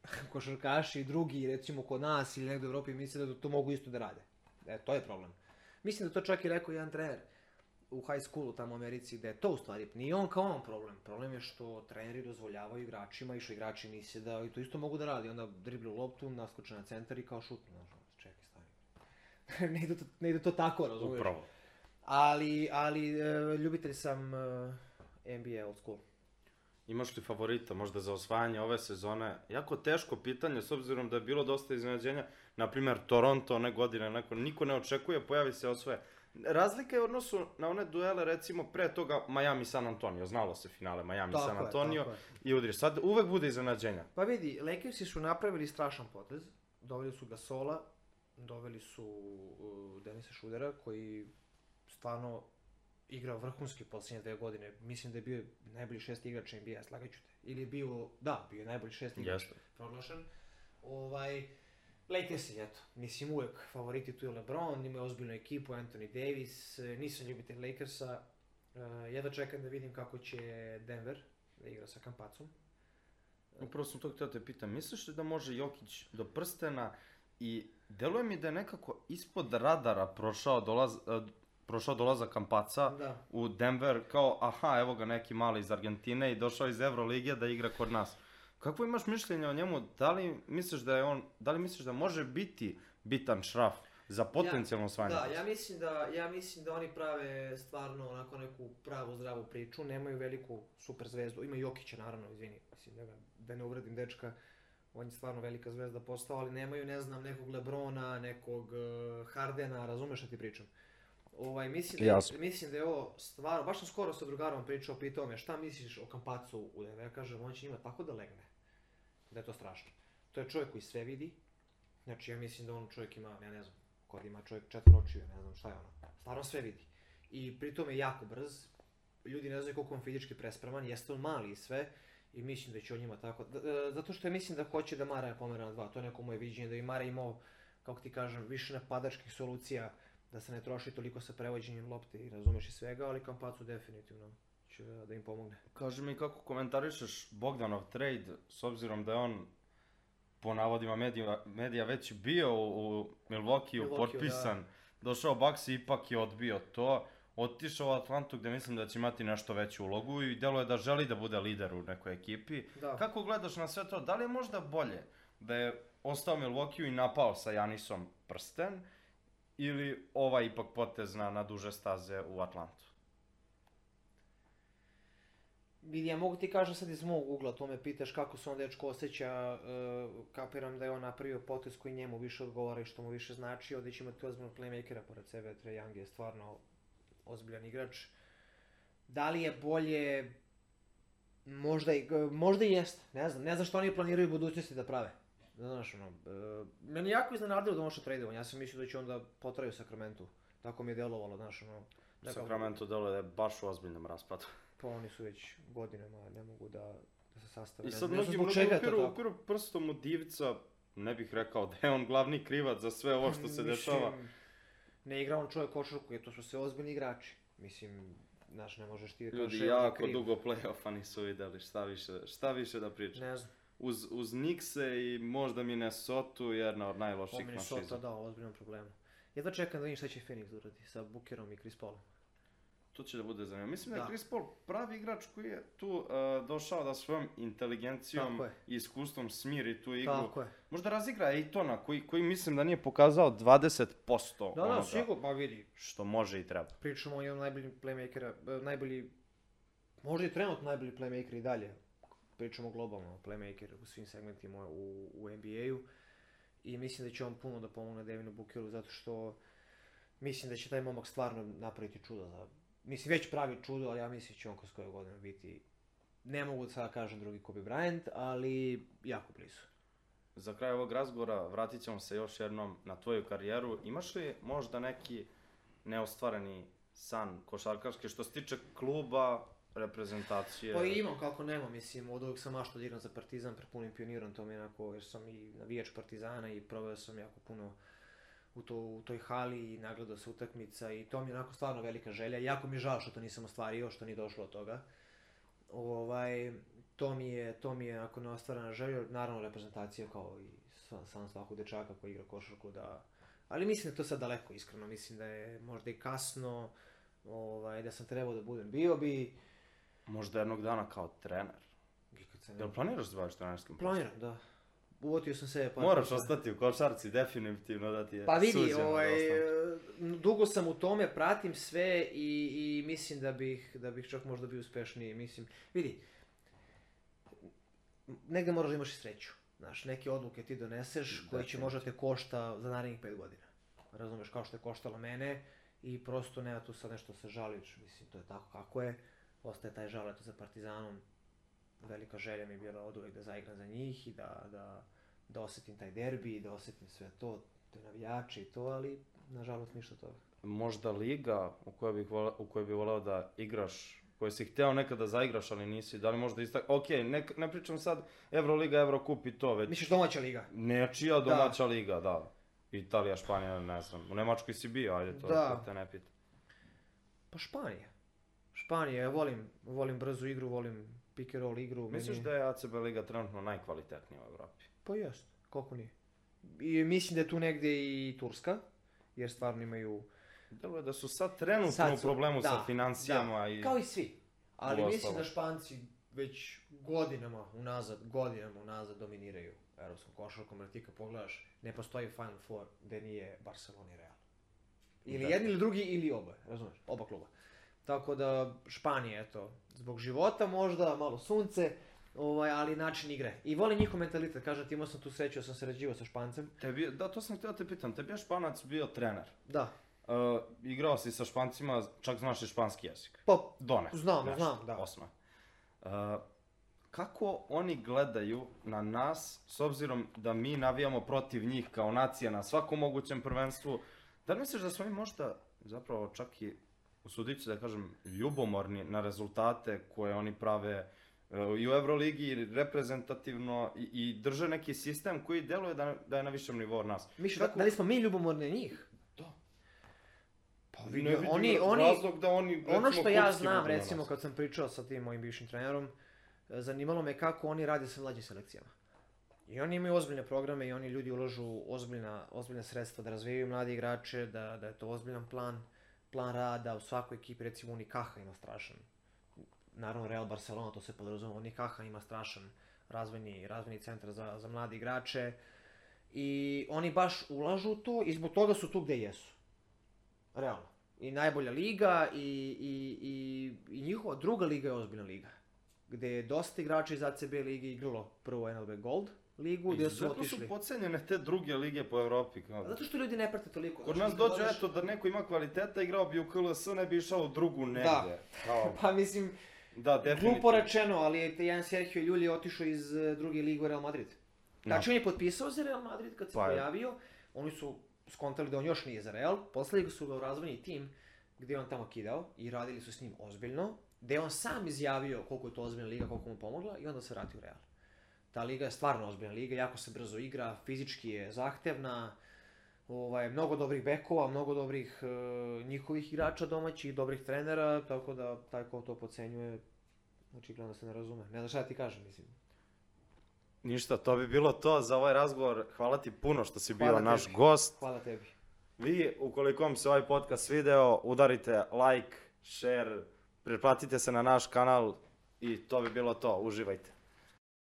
*laughs* košarkaši drugi, recimo kod nas ili negdje u Evropi, misle da to mogu isto da rade. E, to je problem. Mislim da to čak i rekao jedan trener u high schoolu tamo u Americi, da je to u stvari, nije on kao on problem. Problem je što treneri dozvoljavaju igračima i što igrači misle da i to isto mogu da radi. Onda driblu loptu, naskoče na centar i kao šutnu. Ono, čekaj, stani. *laughs* ne, ide to, ne ide to tako, razumiješ? Upravo. Ali, ali e, ljubitelj sam e, NBA old school. Imaš li favorita možda za osvajanje ove sezone? Jako teško pitanje s obzirom da je bilo dosta iznenađenja. Naprimer, Toronto one godine, neko, niko ne očekuje, pojavi se osvoje. Razlika je u odnosu na one duele, recimo, pre toga Miami-San Antonio. Znalo se finale Miami-San Antonio je. i udriš. Sad uvek bude iznenađenja. Pa vidi, Lakersi su napravili strašan potez. Doveli su Gasola, doveli su uh, Denisa Šudera, koji stvarno igra vrhunski posljednje dve godine. Mislim da je bio najbolji šest igrač NBA, slagaću te. Ili je bio, da, bio je najbolji šest igrač Jeste. proglašen. Ovaj, Lakersi, eto, mislim uvek favoriti tu je LeBron, imaju ozbiljnu ekipu, Anthony Davis, nisam ljubitelj Lakersa, e, jedva čekam da vidim kako će Denver da igra sa Kampacom. Upravo sam to htio da te pitam. Misliš li da može Jokić do prstena i deluje mi da je nekako ispod radara prošao dolaz, prošao dolazak Kampaca Da. u Denver kao aha evo ga neki mali iz Argentine i došao iz Evrolige da igra kod nas. Kako imaš mišljenje o njemu? Da li misliš da je on, da li misliš da može biti bitan šraf za potencijalno osvajanje? Da, ja mislim da, ja mislim da oni prave stvarno onako neku pravu zdravu priču, nemaju veliku super zvezdu, ima Jokića naravno, izvini, mislim da, ga, da ne uvredim dečka, on je stvarno velika zvezda postao, ali nemaju, ne znam, nekog Lebrona, nekog uh, Hardena, razumeš šta ti pričam? Ovaj, mislim, da, je- Jasno. mislim da je ovo stvarno, baš sam skoro sa drugarom pričao, pitao me šta misliš o Kampacu u ja kažem, on će njima tako da legne. da je to strašno. To je čovjek koji sve vidi, znači ja mislim da on čovjek ima, ja ne znam, kod ima čovjek četvr očiju, ne znam šta je ono, stvarno sve vidi. I pritom je jako brz, ljudi ne znaju koliko on fizički prespreman, jeste on mali i sve, i mislim da će on njima tako, d- zato što ja mislim da hoće da Mara pomera na dva, to je neko moje viđenje, da bi Mara imao, kako ti kažem, više napadačkih solucija, da se ne troši toliko sa prevođenjem lopte i razumeš i svega, ali Kampacu definitivno će da, da im pomogne. Kaži mi kako komentarišeš Bogdanov trade, s obzirom da je on po navodima medija, medija već bio u, u Milwaukee, Milwaukee, potpisan, došao Bucks i ipak je odbio to, otišao u Atlantu gde mislim da će imati nešto veću ulogu i delo da želi da bude lider u nekoj ekipi. Da. Kako gledaš na sve to? Da li je možda bolje da je ostao Milwaukee i napao sa Janisom prsten ili ovaj ipak potez na, na duže staze u Atlantu? Vidi, ja mogu ti kažem sad iz mog ugla, to me pitaš kako se on dečko osjeća, uh, kapiram da je on napravio potez koji njemu više odgovara i što mu više znači, ovdje će imati ozbiljnog playmakera pored sebe, Trae Young je stvarno ozbiljan igrač. Da li je bolje, možda i, možda i jeste, ne znam, ne znam što oni planiraju budućnosti da prave. Znaš, ono, uh, meni je jako iznenadilo da on što tradeovan, ja sam mislio da će onda potraju u Sakramentu, tako mi je delovalo, znaš, ono, nekako- Sacramento deluje da je baš u ozbiljnom raspadu. *laughs* pa oni su već godinama, ne mogu da, da se sastave. I sad ne mnogi mnogi upiru, upiru prstom u divca, ne bih rekao da je on glavni krivac za sve ovo što se Mislim, dešava. Ne igra on čovjek košarku, jer to su sve ozbiljni igrači. Mislim, znaš, ne možeš ti da Ljudi kažeš, "Evo, on je jako kriv." dugo play-offa nisu videli, šta više, šta više da pričam. Ne znam, Uz, uz Nixe i možda Minnesota jedna od po najloših Minnesota franšiza. da, ozbiljnom problemu. Jedva čekam da vidim šta će Phoenix da uradi sa Bookerom i Chris Paulom. To će da bude zanimljivo. Mislim da je Da. Chris Paul pravi igrač koji je tu uh, došao da svojom inteligencijom je. i iskustvom smiri tu igru. Tako je. Možda razigra Ejtona koji, koji mislim da nije pokazao 20% Da, da, sigurno, pa vidi, što može i treba. pričamo o jednom najboljim playmakera, e, najbolji, možda i trenutno najbolji playmaker i dalje. Pričamo globalno, playmaker u svim segmentima u, u NBA-u. I mislim da će on puno da pomogne Devinu Bookeru zato što mislim da će taj momak stvarno napraviti čudo za... Mislim, već pravi čudo, ali ja mislim da će on kroz koju godinu biti... Ne mogu da sada kažem drugi Kobe Bryant, ali jako blizu. Za kraj ovog razgovora vratit ćemo se još jednom na tvoju karijeru. Imaš li možda neki neostvareni san košarkaški što se tiče kluba, reprezentacije? Pa imam kako nema, mislim, od uvijek sam mašto da igram za Partizan pred punim pionirom, to mi je onako, jer sam i navijač Partizana i proveo sam jako puno u, to, u toj hali i nagledao se utakmica i to mi je onako stvarno velika želja. Jako mi je žao što to nisam ostvario, što nije došlo od toga. Ovaj, to mi je, to mi je ako neostvarena želja, naravno reprezentacija kao i sa- sam svakog dečaka koji igra košarku da... Ali mislim da je to sad daleko, iskreno, mislim da je možda i kasno, ovaj, da sam trebao da budem, bio bi, Možda jednog dana kao trener. Jel planiraš da se baviš trenerskim poslom? Planiram, da. Uvotio sam se par Moraš poslova. ostati u košarci, definitivno da ti je Pa vidi, suđeno ovaj, da dugo sam u tome, pratim sve i, i mislim da bih, da bih čak možda bio uspešniji, mislim, vidi, negde moraš da imaš i sreću, znaš, neke odluke ti doneseš koji će možda te košta za narednih pet godina, razumeš, kao što je koštalo mene i prosto nema tu sad nešto da se žališ, mislim, to je tako kako je, ostaje taj žal, eto, za Partizanom, velika želja mi je bila od uvek da zaigram za njih i da, da, da osetim taj derbi, da osetim sve to, te navijače i to, ali nažalost ništa toga. Možda liga u kojoj bih voleo, u kojoj bi voleo da igraš, koju si hteo nekada da zaigraš, ali nisi, da li možda istak... Ok, ne, ne pričam sad Euroliga, Eurocup i to, već Misliš domaća liga? nečija domaća liga, da. Italija, Španija, ne znam. U Nemačkoj si bio, ajde to, Da. to te ne pita. Pa Španija. Španija, ja volim, volim brzu igru, volim pick and roll igru. Misliš da je ACB liga trenutno najkvalitetnija u Evropi? Pa jest, koliko nije. I mislim da je tu negde i Turska, jer stvarno imaju... Deluje da su sad trenutno Sad u su- problemu sa da, financijama da, i... Kao i svi. Ali mislim da Španci već godinama unazad, godinama unazad dominiraju evropskom košarkom, jer ti kad pogledaš, ne postoji Final Four gde nije Barcelona i Real. Ili Da. jedni ili drugi ili oba, razumeš, oba kluba. Tako da Španija, eto, zbog života možda, malo sunce, ovaj, ali način igre. I volim njihov mentalitet, kažem ti, imao sam tu sreću, da sam sarađivao sa Špancem. Tebi, da, to sam htio da te pitam, tebi je Španac bio trener. Da, Uh, igrao si sa Špancima, čak znaš i španski jezik. pa Done. Znam, nešto, znam, da. Osma. Uh, kako oni gledaju na nas, s obzirom da mi navijamo protiv njih kao nacija na svakom mogućem prvenstvu, da li misliš da smo mi možda zapravo čak i usudit ću da kažem ljubomorni na rezultate koje oni prave e, i u Euroligi reprezentativno i, i drže neki sistem koji deluje da, da je na višem nivou od nas. Miš, da, Kako- da li smo mi ljubomorni njih? Da. Pa Ne vidi, vidim oni, oni, razlog da oni, ono recimo, što ja znam, recimo, kad sam pričao sa tim mojim bivšim trenerom, e, zanimalo me kako oni rade sa mlađim selekcijama. I oni imaju ozbiljne programe i oni ljudi ulažu ozbiljna, ozbiljna sredstva da razvijaju mlade igrače, da, da je to ozbiljan plan, plan rada. U svakoj ekipi, recimo, Unikaha ima strašan. Naravno, Real Barcelona, to se podrazumeva, Unikaha ima strašan razvojni, razvojni centar za, za mlade igrače. I oni baš ulažu u to i zbog toga su tu gde jesu. Realno. I najbolja liga i, i, i, i njihova druga liga je ozbiljna liga. Gde je dosta igrača iz ACB lige igralo prvo NLB Gold ligu, gde su Zato otišli. su podcenjene te druge lige po Evropi. Kao. A Zato što ljudi ne prate toliko. Kod Znaš, nas dođe, odeš- eto, da neko ima kvaliteta, igrao bi u KLS, ne bi išao u drugu negde. Da. Kao, *laughs* Pa mislim, da, definitivno. glupo rečeno, ali je jedan Sergio Ljulj otišao iz eh, druge lige u Real Madrid. Znači, on je potpisao za Real Madrid kad se Pa pojavio, oni su skontali da on još nije za Real, poslali su ga u razvojni tim gdje je on tamo kidao i radili su s njim ozbiljno, gdje je on sam izjavio koliko je to ozbiljna liga, koliko mu pomogla i onda se vratio u Real. Ta liga je stvarno ozbiljna liga, jako se brzo igra, fizički je zahtevna, ovaj, mnogo dobrih bekova, mnogo dobrih e, njihovih igrača domaćih, dobrih trenera, tako da taj ko to pocenjuje, očigledno se ne razume. Ne znam šta da ti kažem, mislim. Ništa, to bi bilo to za ovaj razgovor. Hvala ti puno što si bio Hvala naš tebi. gost. Hvala tebi. Vi, ukoliko vam se ovaj podcast svideo, udarite like, share, pretplatite se na naš kanal i to bi bilo to. Uživajte.